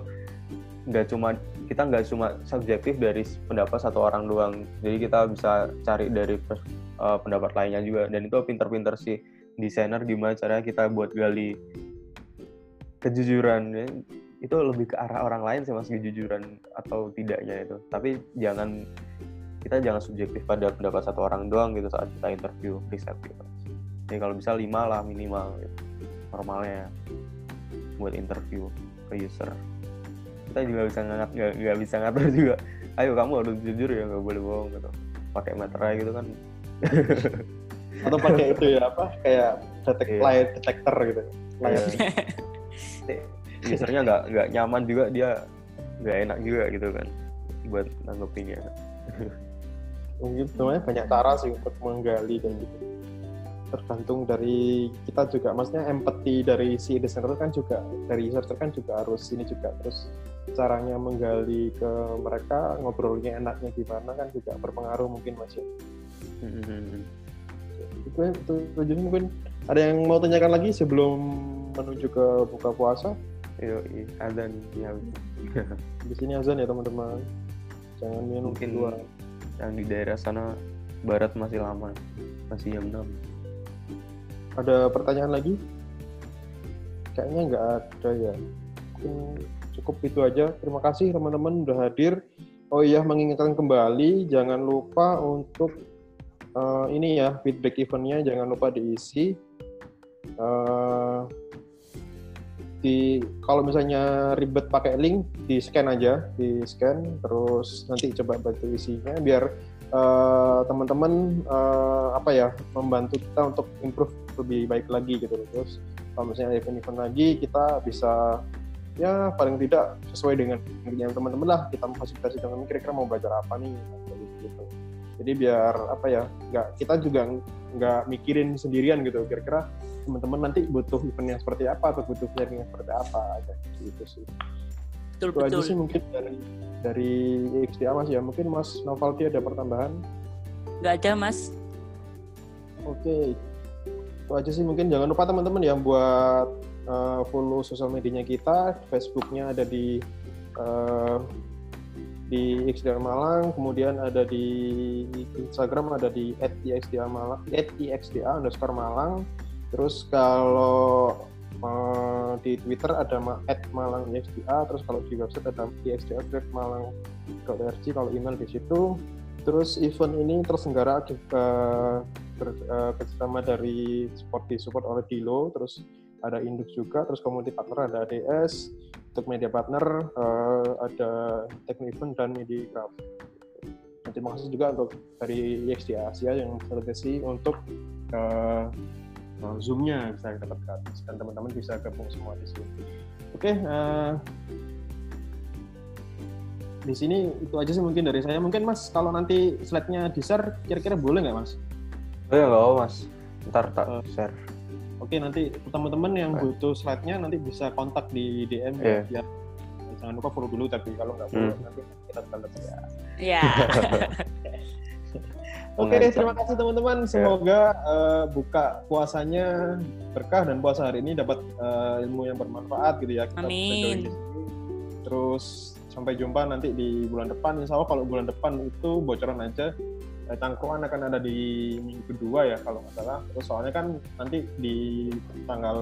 nggak cuma kita nggak cuma subjektif dari pendapat satu orang doang. Jadi kita bisa cari dari eh, pendapat lainnya juga. Dan itu pinter-pinter sih desainer gimana caranya kita buat gali kejujuran. Ya. itu lebih ke arah orang lain sih mas kejujuran atau tidaknya itu. Tapi jangan kita jangan subjektif pada pendapat satu orang doang gitu saat kita interview riset gitu. Jadi kalau bisa lima lah minimal gitu. normalnya buat interview ke user. Kita juga bisa ngat nggak bisa ngatur juga. Ayo kamu harus jujur ya nggak boleh bohong gitu. Pakai meterai gitu kan Atau pakai itu ya apa? Kayak detek Iya. lie detector gitu. Layar Iya. usernya nggak nggak nyaman juga dia nggak enak juga gitu kan buat nanggepinnya mungkin sebenarnya banyak cara sih untuk menggali dan gitu tergantung dari kita juga maksudnya empathy dari si desainer kan juga dari user kan juga harus ini juga terus caranya menggali ke mereka ngobrolnya enaknya gimana kan juga berpengaruh mungkin mas ya itu itu itu jadi mungkin ada yang mau tanyakan lagi sebelum menuju ke buka puasa? Yo, ada nih ya, di sini azan ya teman-teman. Jangan minum Mungkin di luar yang di daerah sana barat masih lama masih jam 6 ada pertanyaan lagi? Kayaknya nggak ada ya. Mungkin cukup itu aja. Terima kasih teman-teman udah hadir. Oh iya mengingatkan kembali jangan lupa untuk eh, ini ya feedback eventnya jangan lupa diisi. Eh, di kalau misalnya ribet pakai link di scan aja di scan terus nanti coba bantu isinya biar eh, teman-teman eh, apa ya membantu kita untuk improve lebih baik lagi gitu. Terus kalau misalnya event-event lagi kita bisa ya paling tidak sesuai dengan yang teman-teman lah. Kita memfasilitasi teman-teman kira-kira mau belajar apa nih? Gitu jadi biar apa ya nggak kita juga nggak mikirin sendirian gitu. Kira-kira teman-teman nanti butuh event yang seperti apa atau butuh sharing yang seperti apa aja gitu sih. Betul itu aja betul. sih mungkin dari dari XDA mas ya. Mungkin mas Novalti ada pertambahan? Nggak ada mas. Oke. Itu aja sih mungkin. Jangan lupa teman-teman yang buat uh, follow sosial medianya kita. Facebooknya ada di uh, di XDA Malang kemudian ada di Instagram ada di @ixda Malang underscore Malang. Terus kalau uh, di Twitter ada ma Malang IXDA terus kalau di website ada ixda.malang.org kalau email di situ. Terus event ini terselenggara juga ber, uh, kerjasama dari support di support oleh Dilo, terus ada Induk juga, terus community partner ada ADS, untuk media partner uh, ada Techno Event dan Mediacraft. Dan terima kasih juga untuk dari di Asia yang fasilitasi untuk uh, uh, Zoom-nya bisa dapat gratis dan teman-teman bisa gabung semua di sini. Oke, okay, uh, di sini itu aja sih mungkin dari saya. Mungkin Mas kalau nanti slide-nya di-share kira-kira boleh nggak Mas? Oh ya nggak apa mas, ntar tak uh, share. Oke nanti teman-teman yang okay. butuh slide-nya nanti bisa kontak di DM yeah. ya. Jangan lupa follow dulu tapi kalau nggak follow hmm. nanti kita balas ya. Iya. Oke deh, terima kasih teman-teman. Ya. Semoga uh, buka puasanya berkah dan puasa hari ini dapat uh, ilmu yang bermanfaat gitu ya. Kita Amin. Terus sampai jumpa nanti di bulan depan. Insya Allah kalau bulan depan itu bocoran aja eh, akan ada di minggu kedua ya kalau nggak salah. Terus soalnya kan nanti di tanggal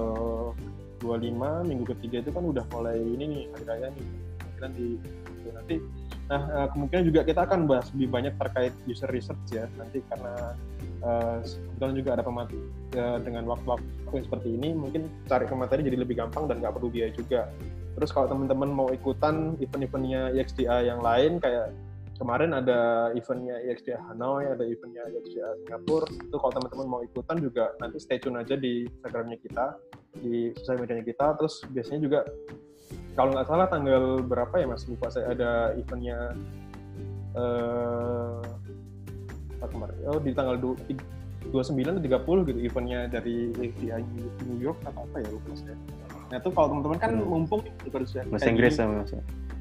25 minggu ketiga itu kan udah mulai ini nih hari raya nih. Kemungkinan di, nanti Nah, uh, kemungkinan juga kita akan bahas lebih banyak terkait user research ya nanti karena uh, kebetulan juga ada pemat uh, dengan waktu-waktu seperti ini mungkin cari ke materi jadi lebih gampang dan nggak perlu biaya juga. Terus kalau teman-teman mau ikutan event-eventnya IXDA yang lain kayak kemarin ada eventnya IXDA Hanoi, ada eventnya IXDA Singapura. Itu kalau teman-teman mau ikutan juga nanti stay tune aja di Instagramnya kita, di sosial medianya kita. Terus biasanya juga kalau nggak salah tanggal berapa ya Mas lupa saya ada eventnya eh uh, kemarin oh di tanggal 29 atau 30 gitu eventnya dari IXDA New York atau apa ya lupa saya. Nah itu kalau teman-teman kan hmm. mumpung bahasa Inggris sama Mas.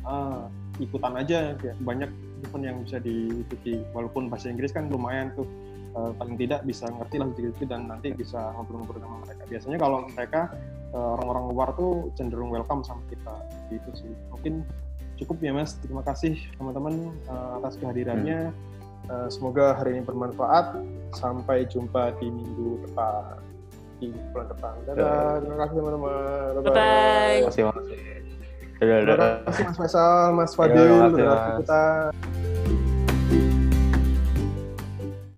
Uh, ikutan aja ya. banyak event yang bisa diikuti walaupun bahasa Inggris kan lumayan tuh uh, paling tidak bisa ngerti lah sedikit dan nanti bisa ngobrol-ngobrol sama mereka. Biasanya kalau mereka uh, orang-orang luar tuh cenderung welcome sama kita gitu sih. Mungkin cukup ya mas. Terima kasih teman-teman uh, atas kehadirannya. Hmm. uh, semoga hari ini bermanfaat. Sampai jumpa di minggu depan. Di bulan depan. Dadah. Terima kasih teman-teman. Bye bye, bye. Terima kasih. Terima kasih Mas Faisal, Mas Fadil, terima kasih kita.